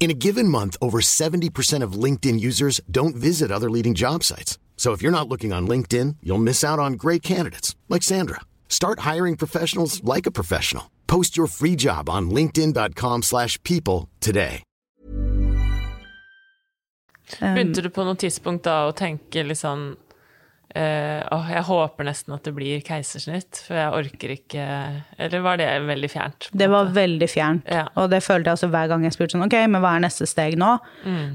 In a given month, over 70% of LinkedIn users don't visit other leading job sites. So if you're not looking on LinkedIn, you'll miss out on great candidates like Sandra. Start hiring professionals like a professional. Post your free job on linkedin.com/people slash people today. Begynte um, du på noe tidspunkt da å tenke litt eh, jeg håper nesten at det blir keisersnitt, for jeg orker ikke Eller var det veldig fjernt? Det var måte? veldig fjernt. Ja. Og det følte jeg også hver gang jeg spurte sånn, ok, men hva er neste steg nå?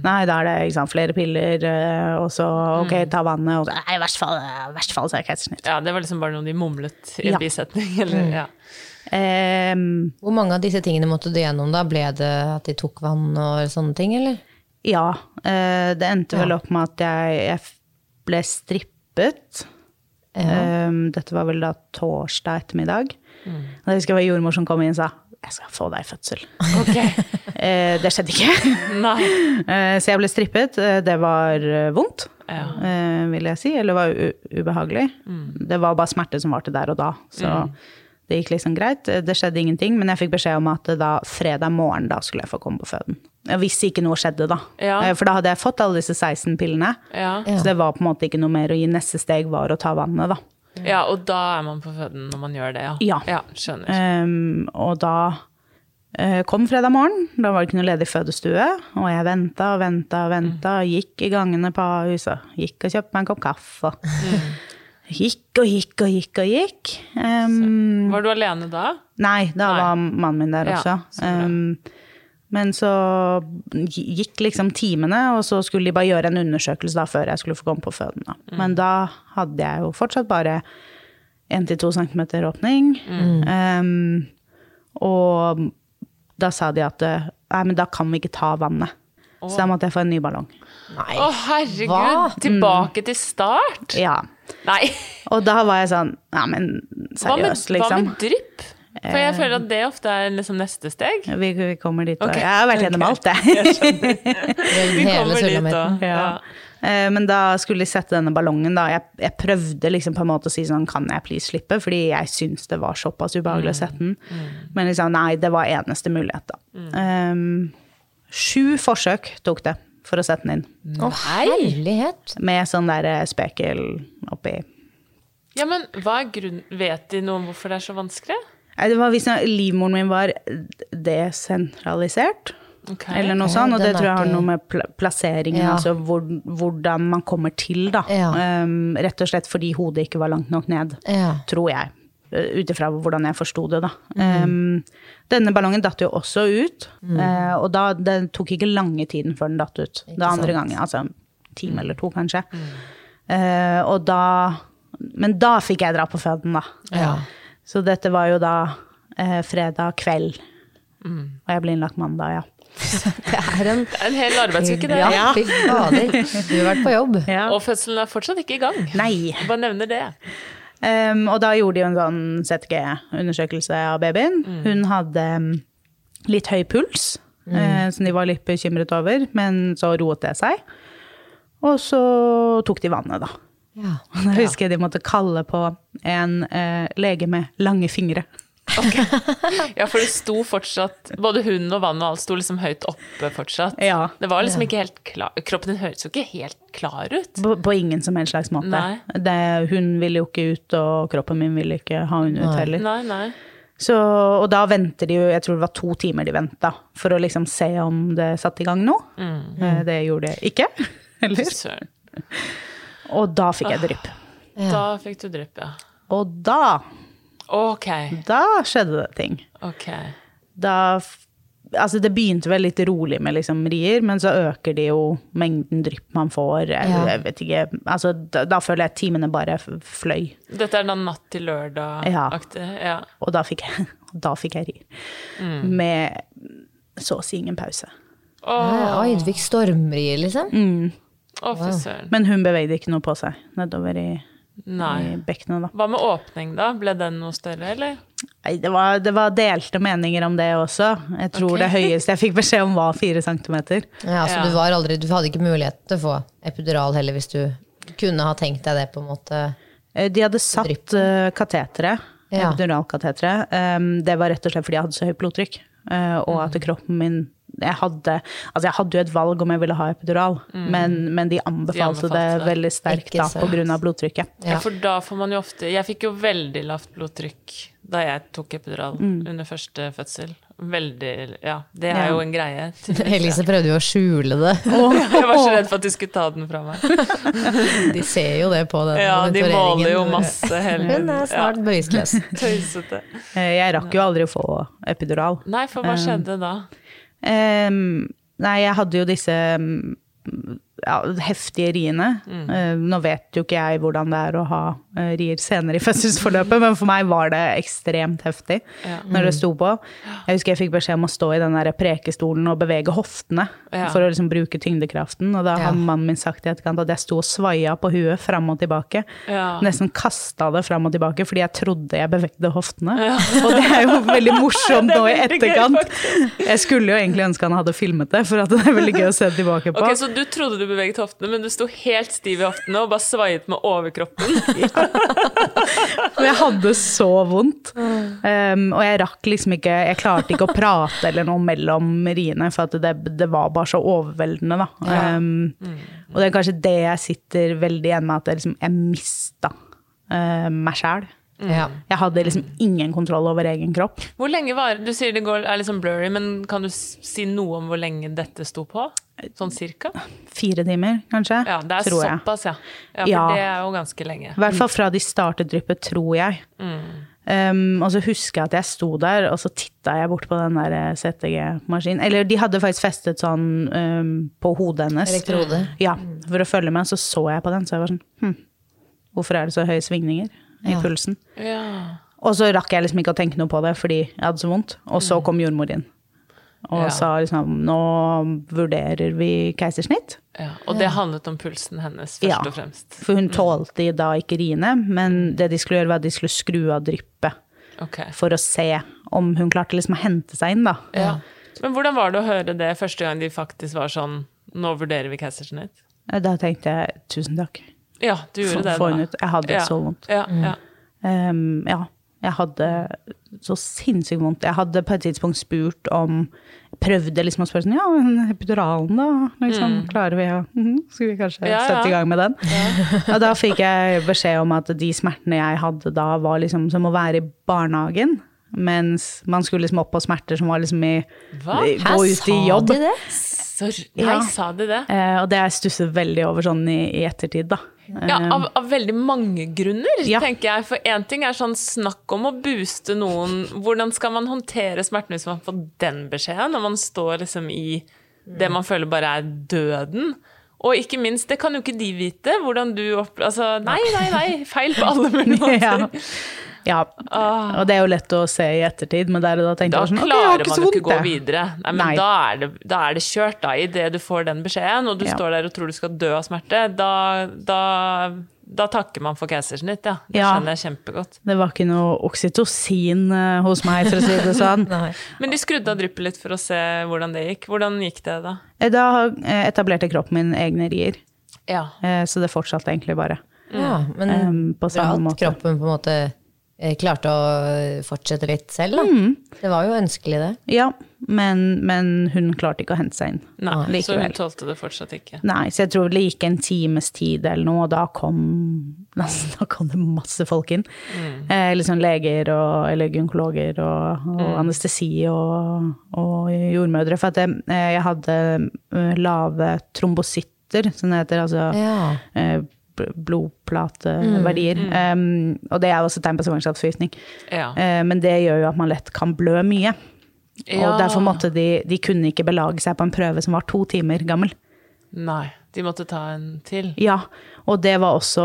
Nei, da er det ikke sant, flere piller, eh, og så ok, ta vannet, og så nei, i hvert fall, i hvert fall så er det keisersnitt. Ja, det var liksom bare noe de mumlet i en [LAUGHS] Ja. bisetning, eller ja. Um, Hvor mange av disse tingene måtte du gjennom da? Ble det at de tok vann og sånne ting, eller? ja, Uh, det endte vel opp med at jeg, jeg f- ble strippet. Um, dette var vel da torsdag ettermiddag. Og jeg husker det var jordmor som kom inn og sa, jeg skal få deg i fødsel. Okay. uh, [LAUGHS] det skjedde ikke. [LAUGHS] Eh, Så jeg ble strippet. Eh, Det var vondt, Ja. uh, vil jeg si. Eller var ubehagelig. Det var bare smerte som varte der og da. Så det gikk liksom greit. Det skjedde ingenting, men jeg fikk beskjed om at da fredag morgen da skulle jeg få komme på føden. Hvis ikke noe skjedde, da. Ja. Eh, For da hadde jeg fått alle disse 16 pillene. Ja. Så det var på en måte ikke noe mer å gi. Neste steg var å ta vannet, da. ja, og da er man på føden når man gjør det, ja. Ja. ja skjønner. Um, og da uh, kom fredag morgen, da var det ikke noe ledig fødestue, og jeg venta og venta og venta, gikk i gangene på huset gikk og kjøpte meg en kopp kaffe. og [LAUGHS] Gikk og gikk og gikk og gikk. Um, Var du alene da? nei, da Nei. var mannen min der Ja, også. Ehm, men så gikk liksom timene, og så skulle de bare gjøre en undersøkelse da før jeg skulle få komme på føden. Da. Mm. Men da hadde jeg jo fortsatt bare 1-2 cm åpning. Mm. Um, og da sa de at nei, men da kan vi ikke ta vannet. Så da måtte jeg få en ny ballong. Nei. Å, herregud! Hva? Tilbake til start? Ja. Nei. Og da var jeg sånn Nei, men seriøst, liksom. hva liksom. med drypp? For jeg føler at det ofte er liksom neste steg. Vi, vi kommer dit. òg. Okay. Jeg har vært gjennom okay. alt, jeg. [LAUGHS] [LAUGHS] Vi kommer dit, òg. Ja. Eh, Men da skulle de sette denne ballongen, da. Jeg, jeg prøvde liksom på en måte å si sånn, kan jeg please slippe? Fordi jeg syns det var såpass ubehagelig å sette den. Men liksom, nei, det var eneste mulighet, da. Um, sju forsøk tok det for å sette den inn. Å, herlighet. Med sånn der eh, spekel oppi. ja, men hva er grunnen Vet de noe om hvorfor det er så vanskelig? Det var hvis livmoren min var desentralisert. Okay. Eller noe sånt, og det tror jeg har noe med pla plasseringen, Ja. altså hvor, hvordan man kommer til, da. Ja. Um, rett og slett fordi hodet ikke var langt nok ned, Ja. tror jeg. uh, Ut ifra hvordan jeg forsto det, da. Mm. Um, denne ballongen datt jo også ut, uh, og da, det tok ikke lange tiden før den datt ut. Det andre sant. gangen, altså en time eller to, kanskje. Uh, og da Men da fikk jeg dra på føden, da. Ja. Så dette var jo da eh, fredag kveld. Og jeg ble innlagt mandag, ja. [LAUGHS] Det er en, Det er en hel arbeidsuke, det. Ja, fy fader. Du har vært på jobb. ja. Og fødselen er fortsatt ikke i gang. Nei. Jeg bare nevner det. Um, og da gjorde de jo en sånn ZG-undersøkelse av babyen. Hun hadde um, litt høy puls, eh, som de var litt bekymret over, men så roet det seg. Og så tok de vannet, da. Ja. [LAUGHS] Da husker jeg de måtte kalle på en eh, lege med lange fingre. [LAUGHS] Ja, for det sto fortsatt Både hun og vannet og alt sto liksom høyt oppe fortsatt. Ja. Det var liksom ikke helt klar Kroppen din høres jo ikke helt klar ut. På, på ingen som helst slags måte. Det, hun ville jo ikke ut, og kroppen min ville ikke ha hun ut heller. Nei, nei. Så, og da venter de jo, jeg tror det var to timer de venta, for å liksom se om det satte i gang noe. Mm. Det gjorde det ikke. [LAUGHS] Eller? Søren. Og da fikk jeg drypp. Da fikk du drypp, ja. Og da, Ok. da skjedde det ting. ok. Da Altså, det begynte vel litt rolig med liksom rier, men så øker de jo mengden drypp man får. Jeg, Ja. jeg vet ikke. Altså, da, da føler jeg timene bare fløy. Dette er da natt til lørdag-aktig? Ja. Og da fikk jeg, [LAUGHS] da fikk jeg rier. Mm. Med så å si ingen pause. Oi, du fikk stormrier, liksom? Å, fy søren. Men hun bevegde ikke noe på seg nedover i, i bekkenet, da. Hva med åpning, da? Ble den noe større, eller? Nei, det var, det var delte meninger om det også. Jeg tror okay. det høyeste jeg fikk beskjed om var fire centimeter. Ja, så Ja. du, var aldri, du hadde ikke mulighet til å få epidural heller hvis du kunne ha tenkt deg det, på en måte? Eh, De hadde satt uh, kateteret. Ja. Um, det var rett og slett fordi jeg hadde så høyt blodtrykk. uh, og Mm. at kroppen min jeg hadde, altså jeg hadde jo et valg om jeg ville ha epidural, men, men de anbefalte, de anbefalte det det. veldig sterkt da, pga. på grunn av blodtrykket. Ja. Ja. For da får man jo ofte Jeg fikk jo veldig lavt blodtrykk da jeg tok epidural under første fødsel. Veldig Ja, det er Ja. jo en greie. [LAUGHS] Elise prøvde jo å skjule det. [LAUGHS] Jeg var så redd for at de skulle ta den fra meg. [LAUGHS] De ser jo det på den Ja, de måler jo masse hele Hun er snart ja. bøyseløs. tøysete. Eh, Jeg rakk jo aldri å få epidural. Nei, for hva skjedde da? Ehm, nei, jeg hadde jo disse mm, ja, heftige riene. Eh, nå vet jo ikke jeg hvordan det er å ha rier senere i fødselsforløpet, men for meg var det ekstremt heftig Ja. når det sto på. Jeg husker jeg fikk beskjed om å stå i den der prekestolen og bevege hoftene Ja. for å liksom bruke tyngdekraften. Og da Ja. hadde mannen min sagt i etterkant at jeg sto og svaia på huet fram og tilbake. Ja. Nesten kasta det fram og tilbake fordi jeg trodde jeg bevegde hoftene. Og det er jo veldig morsomt [LAUGHS] nå i etterkant. Jeg skulle jo egentlig ønske han hadde filmet det, for at det er veldig gøy å se tilbake på. Ok, Så du trodde du beveget hoftene, men du sto helt stiv i hoftene og bare svaiet med overkroppen? [LAUGHS] [LAUGHS] Og jeg hadde så vondt. Um, og jeg rakk liksom ikke Jeg klarte ikke å prate eller noe mellom riene, for det, det var bare så overveldende, da. Um, og det er kanskje det jeg sitter veldig igjen med, at jeg, liksom, jeg mista uh, meg sjæl. Ja. Jeg hadde liksom ingen kontroll over egen kropp. Hvor lenge var Du sier det går, er liksom blurry, men kan du si noe om hvor lenge dette sto på? Sånn cirka? Fire timer, kanskje. Ja, det er tror jeg. såpass, ja. Ja, For Ja. det er jo ganske lenge. I hvert fall fra de startet dryppet, tror jeg. Um, og så husker jeg at jeg sto der, og så titta jeg bort på den der eh, CTG-maskinen. Eller de hadde faktisk festet sånn um, på hodet hennes. Elektrode. Ja, for å følge med. Så så jeg på den, så jeg var sånn hm, Hvorfor er det så høye svingninger i Ja. pulsen? Ja. Og så rakk jeg liksom ikke å tenke noe på det fordi jeg hadde så vondt. Og så kom jordmor inn og Ja. sa liksom Nå vurderer vi keisersnitt. ja. Og det handlet om pulsen hennes, først Ja. og fremst. For hun tålte da ikke riene, men det de skulle gjøre, var at de skulle skru av dryppet. Okay. for å se om hun klarte liksom å hente seg inn, da. Ja. Men hvordan var det å høre det første gang de faktisk var sånn Nå vurderer vi keisersnitt? Da tenkte jeg tusen takk. Ja, du gjorde det, da. ut. Jeg hadde ja. så vondt. Ja, ja. Um, ja, jeg hadde så sinnssykt vondt. Jeg hadde på et tidspunkt spurt om Prøvde liksom å spørre sånn Ja, men epiduralen, da? Liksom, Klarer vi å mhm, Skal vi kanskje Mm. Ja, sette i gang med den? [LAUGHS] Og da fikk jeg beskjed om at de smertene jeg hadde da, var liksom som å være i barnehagen. Mens man skulle liksom opp på smerter som var liksom i Hva? Gå ut i jobb. de det? Sorry. nei, Ja. sa de det? Eh, og det har jeg stusset veldig over sånn i, i ettertid, da. Ja, av, av veldig mange grunner, Ja. tenker jeg. For én ting er sånn snakk om å booste noen. Hvordan skal man håndtere smerten hvis man får den beskjeden, når man står liksom i det man føler bare er døden? Og ikke minst, det kan jo ikke de vite, hvordan du opp... Altså, nei, nei, nei, feil på [LAUGHS] alle mulige måter. Ja. Ja, og det er jo lett å se i ettertid, men der og da tenkte Da jeg sånn, Da klarer ikke man jo ikke gå videre. Nei, men Nei. Da, er det, da er det kjørt, da. Idet du får den beskjeden, og du Ja. står der og tror du skal dø av smerte, da, da, da takker man for keisersnitt, ja. Det Ja. skjønner jeg kjempegodt. Det var ikke noe oksytocin eh, hos meg, for å si det sånn. [LAUGHS] Men de skrudde av dryppet litt for å se hvordan det gikk. Hvordan gikk det da? Eh, Da etablerte kroppen min egne rier, Ja. eh, så det fortsatte egentlig bare. Ja, men Um, på bra samme at måte. kroppen på en måte klarte å fortsette litt selv, da. Mm. Det var jo ønskelig, det. Ja, men, men hun klarte ikke å hente seg inn. Nei, så hun tålte det fortsatt ikke. Nei, så jeg tror det gikk en times tid eller noe, og da kom, [LAUGHS] da kom det masse folk inn. Eh, liksom leger og, eller gynekologer og, og anestesi og, og jordmødre. For at jeg, jeg hadde eh, lave trombositter, som det heter. Altså Ja. eh, bl- blodplateverdier. Um, og det er jo også tegn på svangerskapsforgiftning. Ja. Uh, men det gjør jo at man lett kan blø mye. Ja. Og derfor måtte de, de kunne ikke belage seg på en prøve som var to timer gammel. Nei, de måtte ta en til. Ja, og det var også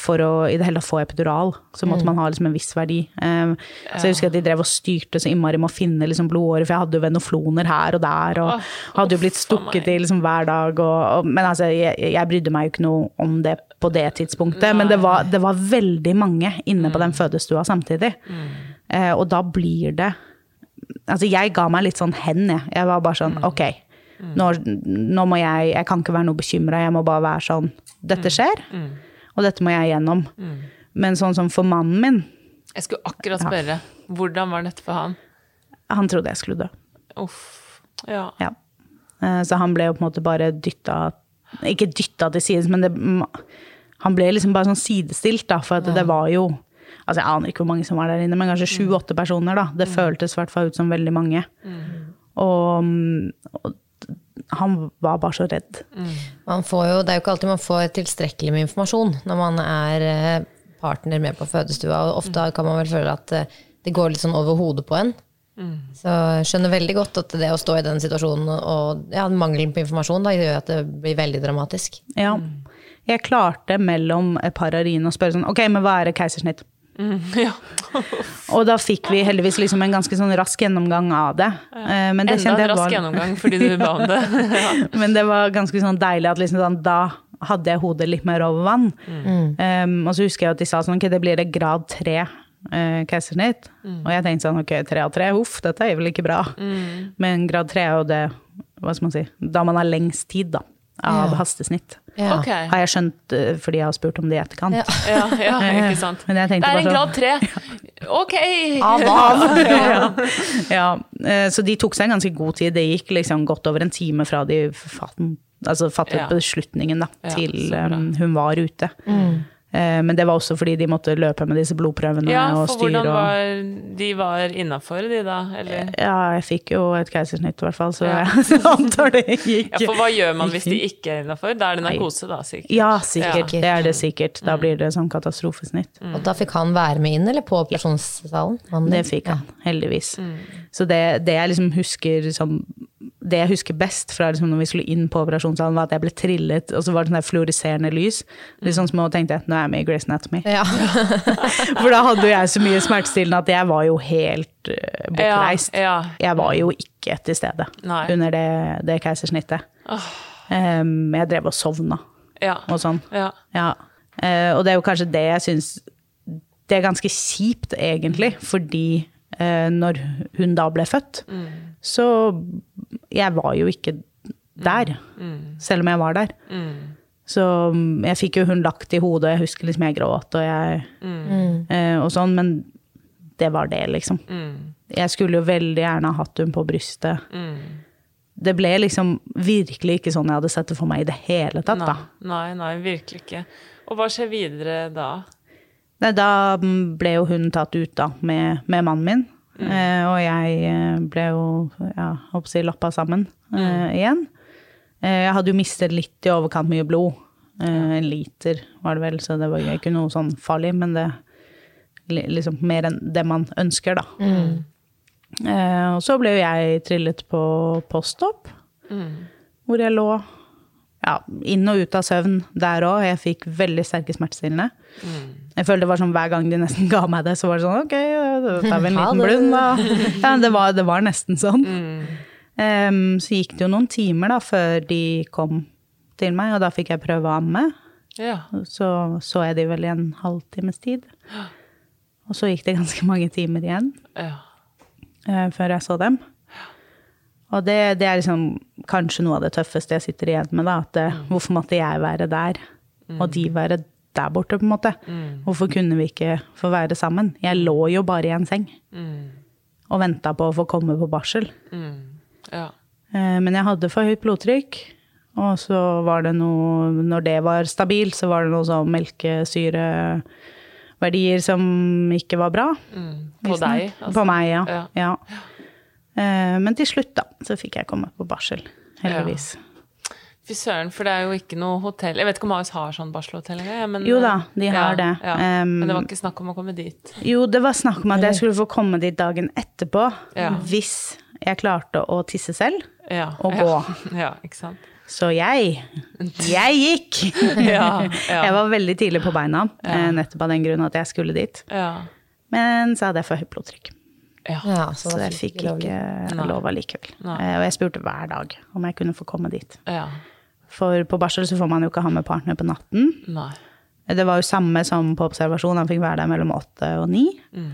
for å i det hele tatt få epidural, så måtte man ha liksom en viss verdi. Um, Så jeg husker at de drev og styrte så innmari med å finne liksom blodårer, for jeg hadde jo venofloner her og der, og oh, hadde jo blitt stukket i liksom hver dag. Og, og, men altså, jeg, jeg brydde meg jo ikke noe om det på det tidspunktet, men det var, det var veldig mange inne på den fødestua samtidig. Eh, og da blir det Altså, jeg ga meg litt sånn hen, jeg. Jeg var bare sånn, ok. Nå, nå må jeg Jeg kan ikke være noe bekymra, jeg må bare være sånn Dette skjer, og dette må jeg gjennom. Men sånn som for mannen min, Jeg skulle akkurat spørre, hvordan var dette for han? han trodde jeg skulle dø. Uff. Ja. Ja. Eh, Så han ble jo på en måte bare dytta Ikke dytta til sides, men det, han ble liksom bare sånn sidestilt, da. For at det var jo Altså, jeg aner ikke hvor mange som var der inne, men kanskje sju-åtte personer, da. Det føltes i hvert fall ut som veldig mange. Og, og han var bare så redd. Man får jo, det er jo ikke alltid man får tilstrekkelig med informasjon når man er eh, partner med på fødestua, og ofte kan man vel føle at eh, det går litt sånn over hodet på en. Så jeg skjønner veldig godt at det å stå i den situasjonen og ja, mangelen på informasjon da, gjør at det blir veldig dramatisk. Ja. Jeg klarte mellom et par av riene å spørre sånn Ok, men hva er et keisersnitt? [LAUGHS] ja. Og da fikk vi heldigvis liksom en ganske sånn rask gjennomgang av det. Ja. Men det Enda en rask var- gjennomgang fordi du ba om det. [LAUGHS] ja. Men det var ganske sånn deilig at liksom sånn, da hadde jeg hodet litt mer over vann. Um, og så husker jeg at de sa sånn, ok, det blir det grad tre uh, keisersnitt. Og jeg tenkte sånn, ok, tre av tre, uff, dette er vel ikke bra. Men grad tre er jo det, hva skal man si, da man har lengst tid da, av Ja. hastesnitt. Ja. Okay. Har jeg skjønt, uh, fordi jeg har spurt om det i etterkant. Ja. Ja, ja, [LAUGHS] ikke sant. Men jeg Det er en bare grad tre. [LAUGHS] Ok! Av hva? [LAUGHS] ja. ja. eh, Så de tok seg en ganske god tid. Det gikk liksom godt over en time fra de fatten, altså fattet Ja. beslutningen da, til um, hun var ute. Eh, Men det var også fordi de måtte løpe med disse blodprøvene Ja, og styre. hvordan Og, var De var innafor, de da? Eller? ja, jeg fikk jo et keisersnitt i hvert fall, så Ja. [LAUGHS] jeg antar det gikk. Ja, for hva gjør man hvis de ikke er innafor? Da er det narkose, da, sikkert. Ja, sikkert. Ja. Det er det sikkert. Mm. Da blir det sånn katastrofesnitt. Og da fikk han være med inn, eller på operasjonssalen? Det fikk han, heldigvis. Mm. Så det, det jeg liksom husker som Det jeg husker best fra liksom når vi skulle inn på operasjonssalen, var at jeg ble trillet, og så var det sånn der fluoreserende lys. Litt sånn som å tenkte nå er jeg med i Grace Anatomy. Ja. [LAUGHS] For da hadde jo jeg så mye smertestillende at jeg var jo helt uh, bortreist. Ja, ja. Jeg var jo ikke til stede Nei. under det, det keisersnittet. Um, jeg drev og sovna Ja. og sånn. Eh, og det er jo kanskje det jeg syns Det er ganske kjipt, egentlig, fordi når hun da ble født, så Jeg var jo ikke der, selv om jeg var der. Så mm, jeg fikk jo hun lagt i hodet, og jeg husker liksom jeg gråt og jeg eh, og sånn, men det var det, liksom. Jeg skulle jo veldig gjerne ha hatt hun på brystet. Det ble liksom virkelig ikke sånn jeg hadde sett det for meg i det hele tatt, da. Nei, nei, virkelig ikke. Og hva skjer videre da? Nei, da mm, ble jo hun tatt ut da, med, med mannen min. Eh, og jeg eh, ble jo, ja, håper si, lappa sammen eh, igjen. Eh, jeg hadde jo mistet litt i overkant mye blod. Eh, en liter var det vel, så det var jo ikke noe sånn farlig, men det liksom mer enn det man ønsker, da. Eh, og så ble jo jeg trillet på postop, hvor jeg lå ja, inn og ut av søvn der òg. Jeg fikk veldig sterke smertestillende. Jeg følte det var sånn hver gang de nesten [LAUGHS] ga meg det, så var det sånn ok, da tar vi en [LAUGHS] liten det. blund, da. Ja, det var, det var nesten sånn. Um, så gikk det jo noen timer da før de kom til meg, og da fikk jeg prøve å amme. Ja. Så så jeg de vel i en halvtimes tid. Og så gikk det ganske mange timer igjen ja. eh, før jeg så dem. Og det, det er liksom kanskje noe av det tøffeste jeg sitter igjen med. da, at eh, Hvorfor måtte jeg være der, og de være der borte? på en måte? Hvorfor kunne vi ikke få være sammen? Jeg lå jo bare i en seng og venta på å få komme på barsel. ja. Eh, Men jeg hadde for høyt blodtrykk. Og så var det noe Når det var stabilt, så var det noe sånn melkesyreverdier som ikke var bra. På deg, altså. På meg, ja. Ja. ja. Eh, Men til slutt, da, så fikk jeg komme på barsel. Heldigvis. Fy søren, for det er jo ikke noe hotell Jeg vet ikke om Ahus har sånn barselhotell engang. Jo da, de har ja, det. Ja. Um, men det var ikke snakk om å komme dit. Jo, det var snakk om at jeg skulle få komme dit dagen etterpå Ja. hvis jeg klarte å tisse selv Ja. og gå. [LAUGHS] Ja, ikke sant. Så jeg Jeg gikk! [LAUGHS] Ja, ja. Jeg var veldig tidlig på beina, eh, nettopp av den grunn at jeg skulle dit. Ja. Men så hadde jeg for høyt blodtrykk. Ja. så, Så jeg fikk ikke lov allikevel. Eh, Og jeg spurte hver dag om jeg kunne få komme dit. ja. For på barsel så får man jo ikke ha med partner på natten. Nei. Det var jo samme som på observasjon, han fikk være der mellom åtte og ni. Mm.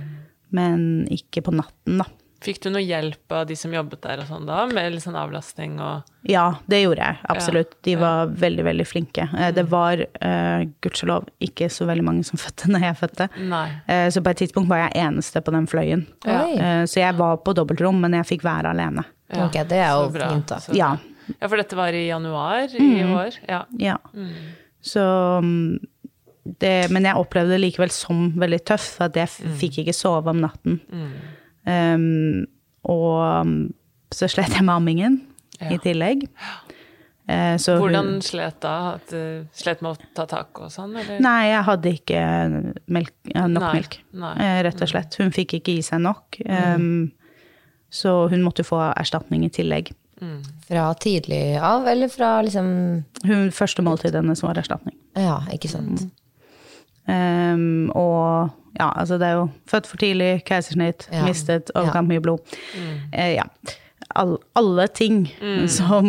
Men ikke på natten, da. Fikk du noe hjelp av de som jobbet der og sånn da, med litt sånn avlastning og Ja, det gjorde jeg. Absolutt. De Ja. var veldig, veldig flinke. Eh, Det var uh, gudskjelov ikke så veldig mange som [LAUGHS] fødte når jeg fødte. Nei. Eh, Så på et tidspunkt var jeg eneste på den fløyen. Eh, Så jeg var på dobbeltrom, men jeg fikk være alene. Ja, Ok, det er jo fint, da. Ja. Ja, for dette var i januar i år. Ja. Ja. Så mm, det, Men jeg opplevde det likevel som veldig tøff, at jeg f- fikk ikke sove om natten. Um, og mm, så slet jeg med ammingen i tillegg. Eh, Hvordan hun- slet da? At, du slet med å ta tak og sånn, eller? Nei, jeg hadde ikke melk, nok Nei, melk, nei. eh, rett og slett. Hun fikk ikke i seg nok. Um, så hun måtte få erstatning i tillegg. Fra tidlig av, eller fra liksom Hun første måltid hennes var erstatning. Ja, ikke sant. Um, og ja, altså det er jo født for tidlig, keisersnitt, Ja. mistet overkant mye blod. Eh, ja. All, alle ting som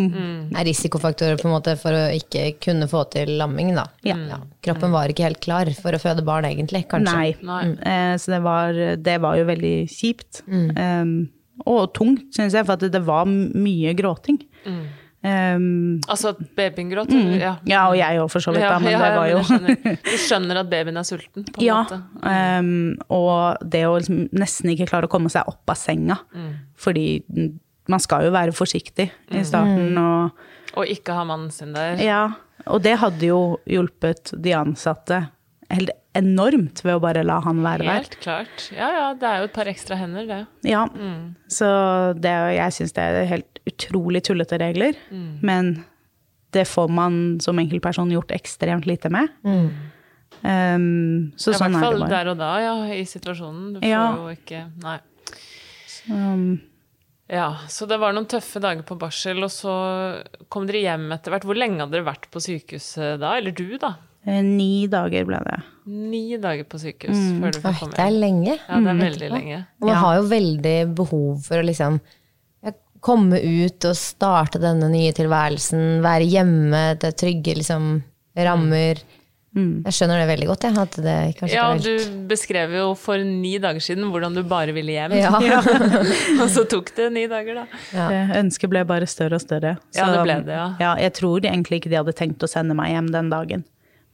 Er risikofaktorer på en måte for å ikke kunne få til lamming, da. Ja. Kroppen var ikke helt klar for å føde barn, egentlig, kanskje. Nei. Eh, så det var, det var jo veldig kjipt. Um, og tungt, syns jeg, for at det var mye gråting. Um, Altså at babyen gråt? Mm, Ja. ja, og jeg òg, for så vidt, da, men ja, det var jo skjønner. [LAUGHS] Du skjønner at babyen er sulten, på en Ja. måte. Um, og det å liksom nesten ikke klare å komme seg opp av senga. Fordi man skal jo være forsiktig i starten. Og, Og ikke ha mannen sin der. ja, og det hadde jo hjulpet de ansatte helt enormt ved å bare la han være der. Helt klart. Ja ja, det er jo et par ekstra hender, det. Ja, så det, jeg syns det er helt utrolig tullete regler. Men det får man som enkeltperson gjort ekstremt lite med. Um, så ja, sånn er det bare. I hvert fall der og da, ja, i situasjonen. Du får Ja. jo ikke Nei. Um, Ja, så det var noen tøffe dager på barsel, og så kom dere hjem etter hvert. Hvor lenge hadde dere vært på sykehuset da? Eller du, da? Eh, ni dager ble det. Ni dager på sykehus Mm. før du fikk komme det er lenge. Ja, det er veldig lenge. Og man har jo veldig behov for å liksom komme ut og starte denne nye tilværelsen, være hjemme, det er trygge liksom, rammer. Jeg skjønner det veldig godt, jeg. At det Ja, helt du beskrev jo for ni dager siden hvordan du bare ville hjem. Ja. [LAUGHS] og så tok det ni dager, da. Ja. Ønsket ble bare større og større. Ja, det ble det, ja. Jeg tror egentlig ikke de hadde tenkt å sende meg hjem den dagen.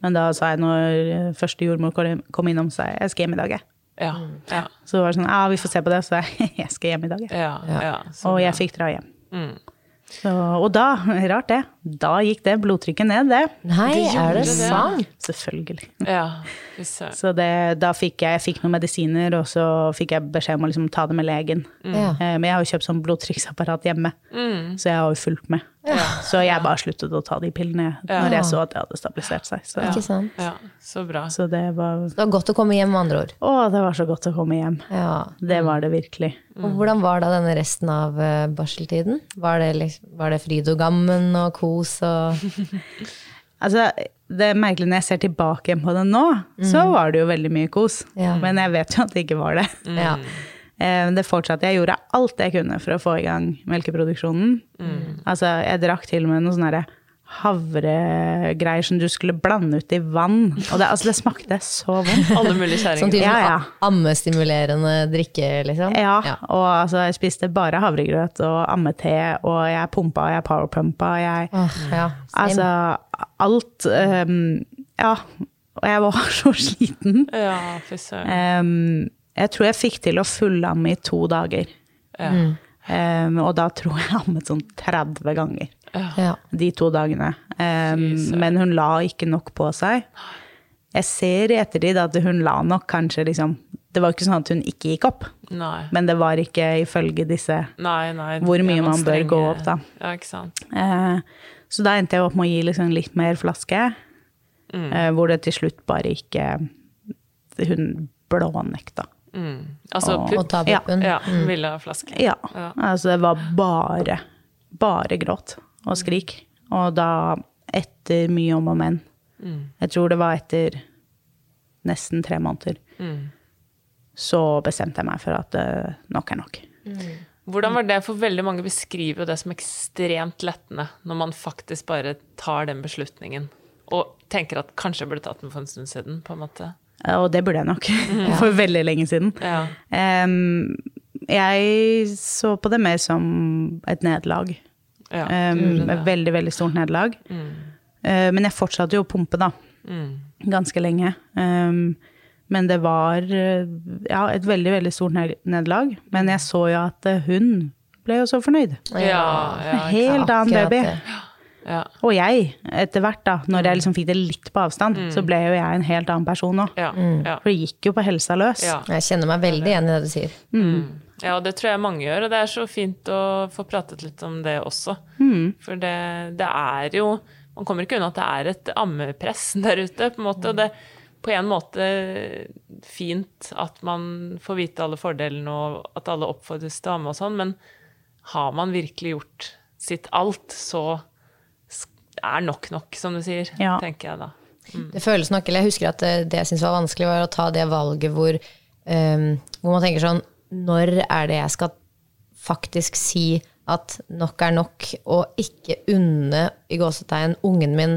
Men da sa jeg når eh, første jordmor kom- innom, sa jeg jeg skal hjem i dag, jeg. Ja, ja, Så det var sånn, ja, vi får se på det. Så jeg, [LAUGHS] jeg skal hjem i dag, jeg. ja. ja, så Og jeg fikk dra hjem. Mm. Så, og da, rart det, da gikk det blodtrykket ned, det. Nei, Det er det det. sant? Selvfølgelig. Ja. Så det, da fikk jeg, jeg fikk noen medisiner, og så fikk jeg beskjed om å liksom ta det med legen. Ja. Eh, Men jeg har jo kjøpt sånn blodtrykksapparat hjemme, Mm. så jeg har jo fulgt med. Så jeg bare sluttet å ta de pillene når jeg så at det hadde stabilisert seg. Så, Ikke sant? Ja, så bra. så det var Det var godt å komme hjem, med andre ord. Å, det var så godt å komme hjem. Ja. Det var det virkelig. Og hvordan var da denne resten av eh, barseltiden? Var det, liksom, var det fryd og gammen og kos og [LAUGHS] Altså, det er merkelig når jeg ser tilbake på det nå, så var det jo veldig mye kos. Ja. Men jeg vet jo at det ikke var det. Ja. [LAUGHS] Eh, Det fortsatte. Jeg gjorde alt jeg kunne for å få i gang melkeproduksjonen. Altså, jeg drakk til og med noe sånn derre havregreier som du skulle blande ut i vann. Og det, altså, det smakte så vondt. Alle mulige Sånn kjerringer. type Ja, ja. ammestimulerende drikke, liksom? Ja, og altså, jeg spiste bare havregrøt og ammete, og jeg pumpa og jeg powerpumpa. og Jeg, oh, ja. altså, alt um, Ja. Og jeg var [LAUGHS] så sliten. Ja, fy søren. Um, jeg tror jeg fikk til å fullamme i to dager. Ja. Um, og da tror jeg jeg ammet sånn 30 ganger ja. de to dagene. Um, men hun la ikke nok på seg. Jeg ser i ettertid at hun la nok kanskje liksom Det var ikke sånn at hun ikke gikk opp, Nei. men det var ikke ifølge disse Nei, nei. Hvor mye man bør strenge- gå opp, da. Ja, ikke sant. Uh, så da endte jeg opp med å gi liksom litt mer flaske, Mm. uh, hvor det til slutt bare ikke Hun blånekta. Altså Og- pupp. Og ta Ja. puppen. Ja, ville ha flaske. Ja. Ja. Altså, det var bare, bare gråt og skrik. Og da, etter mye om og men Jeg tror det var etter nesten tre måneder. Så bestemte jeg meg for at uh, nok er nok. Hvordan var det? For veldig mange beskriver jo det som ekstremt lettende når man faktisk bare tar den beslutningen. Og tenker at kanskje jeg burde tatt den for en stund siden, på en måte. Og det burde jeg nok, [LAUGHS] for veldig lenge siden. Ja. Um, jeg så på det mer som et nederlag. Ja, um. Mm. veldig, veldig stort nederlag. Eh, men jeg fortsatte jo å pumpe, da. Ganske lenge. Um, men det var ja, et veldig, veldig stort ned- nederlag. Men jeg så jo at hun ble jo så fornøyd. Ja, ja, helt annen baby. det. Ja, Og jeg, etter hvert, da, når jeg liksom fikk det litt på avstand, så ble jo jeg en helt annen person nå. ja, Mm. For det gikk jo på helsa løs. ja. Jeg kjenner meg veldig igjen i det du sier. Ja, og det tror jeg mange gjør, og det er så fint å få pratet litt om det også. For det, det er jo Man kommer ikke unna at det er et ammepress [LAUGHS] der ute, på en måte. Og det på en måte fint at man får vite alle fordelene, og at alle oppfordres til å amme og sånn, men har man virkelig gjort sitt alt, så er nok nok, som du sier, Ja. tenker jeg da. Det føles nok, eller jeg husker at det, det jeg syntes var vanskelig, var å ta det valget hvor, um, hvor man tenker sånn Når er det jeg skal faktisk si at nok er nok, og ikke unne i gåsetegn ungen min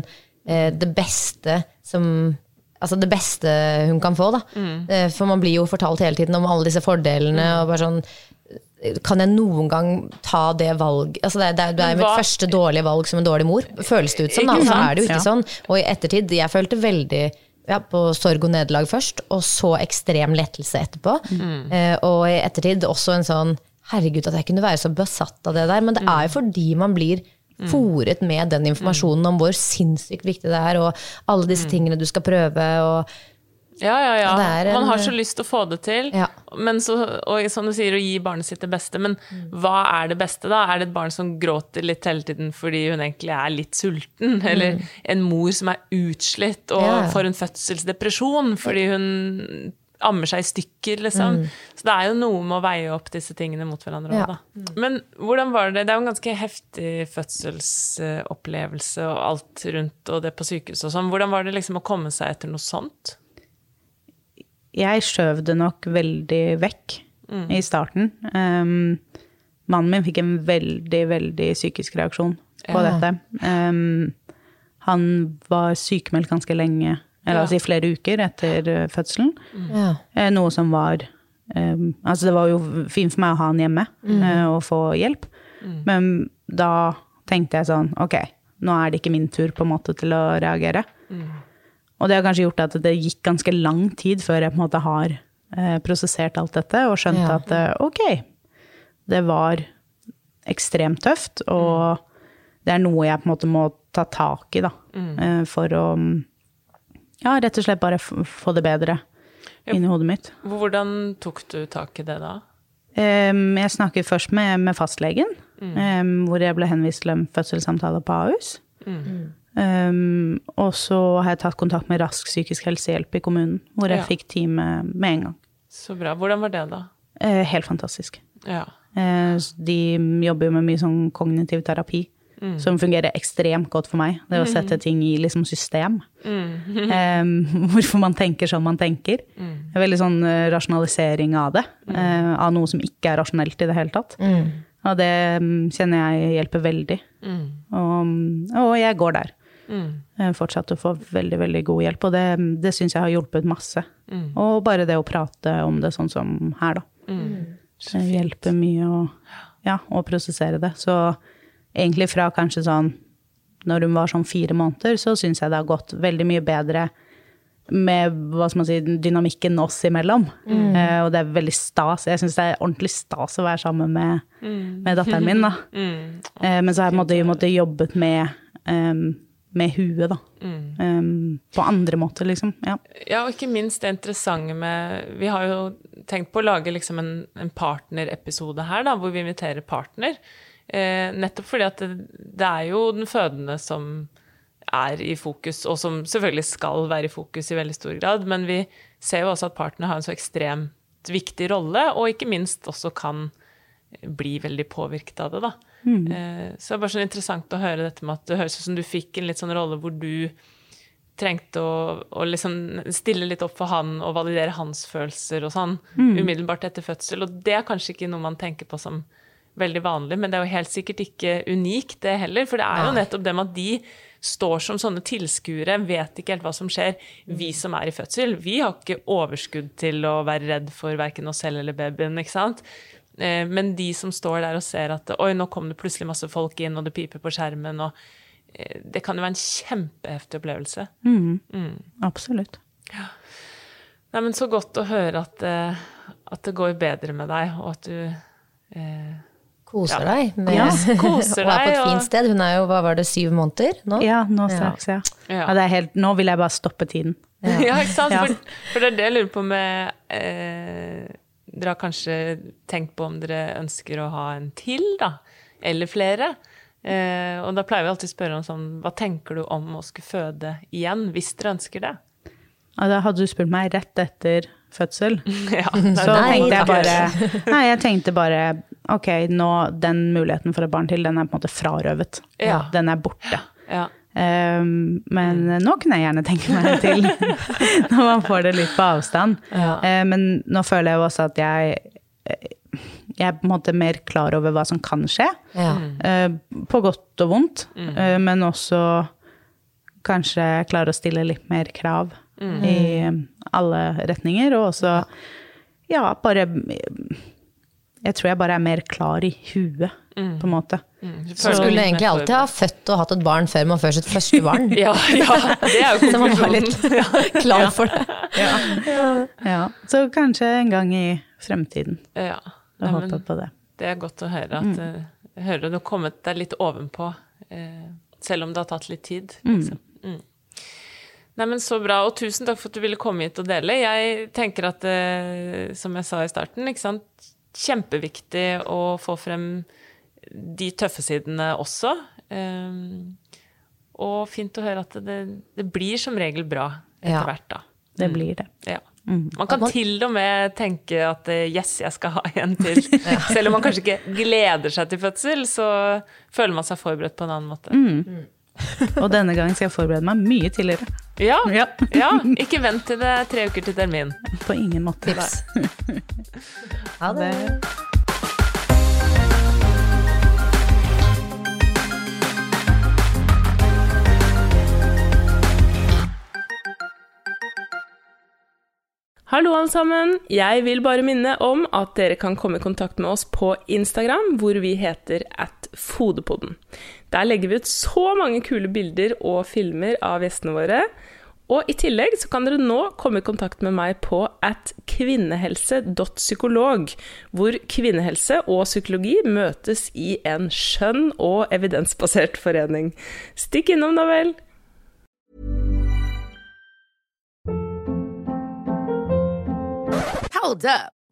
eh, det beste som Altså det beste hun kan få, da. Mm. For man blir jo fortalt hele tiden om alle disse fordelene, og bare sånn kan jeg noen gang ta det valg altså det, det, det er mitt Hva- første dårlige valg som en dårlig mor, føles det ut som. Da. Så er det jo ikke Ja. sånn. Og i ettertid, jeg følte veldig ja, på sorg og nederlag først, og så ekstrem lettelse etterpå. Eh, og i ettertid også en sånn Herregud, at jeg kunne være så besatt av det der. Men det er jo fordi man blir fòret med den informasjonen om hvor sinnssykt viktig det er, og alle disse tingene du skal prøve, og Ja, ja, ja. En- Man har så lyst til å få det til. Ja. Men så, og som du sier, å gi barnet sitt det beste. Men hva er det beste, da? Er det et barn som gråter litt hele tiden fordi hun egentlig er litt sulten? Eller en mor som er utslitt og Ja. får en fødselsdepresjon fordi hun ammer seg i stykker, liksom. Så det er jo noe med å veie opp disse tingene mot hverandre Ja. da. Men hvordan var det? Det er jo en ganske heftig fødselsopplevelse og alt rundt og det på sykehuset og sånn. Hvordan var det liksom å komme seg etter noe sånt? Jeg skjøv det nok veldig vekk i starten. Um, mannen min fikk en veldig, veldig psykisk reaksjon på Ja. dette. Um, han var sykemeldt ganske lenge, eller Ja. altså i flere uker etter eh, fødselen. ja. Eh, Noe som var um, Altså, det var jo fint for meg å ha han hjemme eh, og få hjelp. Men da tenkte jeg sånn, ok, nå er det ikke min tur på en måte til å reagere. Og det har kanskje gjort at det gikk ganske lang tid før jeg på en måte har eh, prosessert alt dette og skjønt Ja. at eh, ok, det var ekstremt tøft, og det er noe jeg på en måte må ta tak i, da. Mm. for å ja, rett og slett bare få det bedre inni hodet mitt. Hvordan tok du tak i det da? Jeg snakket først med, med fastlegen, mm. hvor jeg ble henvist til en fødselssamtale på Ahus. Em, og så har jeg tatt kontakt med Rask psykisk helsehjelp i kommunen, hvor jeg Ja. fikk time med en gang. Så bra. Hvordan var det, da? Eh, helt fantastisk. Ja. Eh, de jobber jo med mye sånn kognitiv terapi. som fungerer ekstremt godt for meg. Det å sette ting i liksom system. Um, [LAUGHS] [LAUGHS] hvorfor man tenker som man tenker. Er veldig sånn eh, rasjonalisering av det. Uh, av noe som ikke er rasjonelt i det hele tatt. Og det mm, kjenner jeg hjelper veldig. Og, og jeg går der. Eh, Fortsatt å få veldig, veldig god hjelp, og det, det syns jeg har hjulpet masse. Og bare det å prate om det sånn som her, da. Det hjelper mye å, ja, å prosessere det. Så egentlig fra kanskje sånn når hun var sånn fire måneder, så syns jeg det har gått veldig mye bedre med hva skal man si, dynamikken oss imellom. Eh, og det er veldig stas. Jeg syns det er ordentlig stas å være sammen med, med datteren min. da. [LAUGHS] Eh, men så har jeg måtte, måtte jobbet med, em, med huet, da. Em, på andre måter, liksom. Ja. Ja, og ikke minst det interessante med Vi har jo tenkt på å lage liksom en, en partnerepisode her, da, hvor vi inviterer partner. Eh, nettopp fordi at det, det er jo den fødende som er i fokus, og som selvfølgelig skal være i fokus i veldig stor grad. Men vi ser jo også at partner har en så ekstremt viktig rolle, og ikke minst også kan bli veldig påvirket av det, da. Eh, så det er bare så interessant å høre dette med at det høres ut som du fikk en litt sånn rolle hvor du trengte å, å liksom stille litt opp for han og validere hans følelser og sånn umiddelbart etter fødsel. Og det er kanskje ikke noe man tenker på som veldig vanlig, men det er jo helt sikkert ikke unikt, det heller. For det er jo nettopp det med at de står som sånne tilskuere, vet ikke helt hva som skjer. Vi som er i fødsel, vi har ikke overskudd til å være redd for verken oss selv eller babyen, ikke sant. Eh, Men de som står der og ser at oi, nå kom det plutselig masse folk inn, og det piper på skjermen, og eh, det kan jo være en kjempeheftig opplevelse. Absolutt. Nei, men så godt å høre at, eh, at det går bedre med deg, og at du eh, Koser Ja. deg med Ja, [LAUGHS] koser og er på et fint sted. Hun er jo, hva var det, syv måneder nå? Ja, nå straks, ja. Ja. ja det er helt, nå vil jeg bare stoppe tiden. Ja, [LAUGHS] ikke sant? Ja. For, for det er det jeg lurer på med eh, Dere har kanskje tenkt på om dere ønsker å ha en til, da? Eller flere? Eh, og da pleier vi alltid å spørre om sånn Hva tenker du om å skulle føde igjen, hvis dere ønsker det? Ja, da hadde du spurt meg rett etter fødsel, [LAUGHS] Ja, så nei, tenkte jeg bare [LAUGHS] Nei, jeg tenkte bare ok, nå den muligheten for et barn til, den er på en måte frarøvet. Ja. Den er borte. Ja. Um, men nå kunne jeg gjerne tenke meg en til, [LAUGHS] når man får det litt på avstand. Ja. Uh, men nå føler jeg jo også at jeg jeg er på en måte mer klar over hva som kan skje. Ja. Uh, på godt og vondt. Eh, men også kanskje klare å stille litt mer krav i alle retninger. Og også, ja, bare Jeg tror jeg bare er mer klar i huet, på en måte. Så skulle egentlig alltid ha født og hatt et barn før man før sitt første [LAUGHS] barn. Ja, ja, det er jo [LAUGHS] Så man var litt [LAUGHS] klar for det. Ja, så kanskje en gang i fremtiden. Ja. Jeg Nei, håper på det. det er godt å høre at mm. jeg hører du har kommet deg litt ovenpå, eh, selv om det har tatt litt tid. Liksom. Mm. Nei, men Så bra, og tusen takk for at du ville komme hit og dele. Jeg tenker at, eh, som jeg sa i starten, ikke sant? Kjempeviktig å få frem de tøffe sidene også. Um, og fint å høre at det, det blir som regel bra etter Ja. hvert, da. Det blir det. Ja. Man kan til og med tenke at eh, yes, jeg skal ha en til. [LAUGHS] Selv om man kanskje ikke gleder seg til fødsel, så føler man seg forberedt på en annen måte. Og denne gangen skal jeg forberede meg mye tidligere. Ja, Ja. ja, ikke vent til det er tre uker til termin. På ingen måte. Ha det. Hallo alle sammen! Jeg vil bare minne om at dere kan komme i kontakt med oss på Instagram, hvor vi heter at Fodepodden. Der legger vi ut så mange kule bilder og filmer av gjestene våre. Og i tillegg så kan dere nå komme i kontakt med meg på at kvinnehelse.psykolog, hvor kvinnehelse og psykologi møtes i en skjønn og evidensbasert forening. Stikk innom, da vel! Hold up.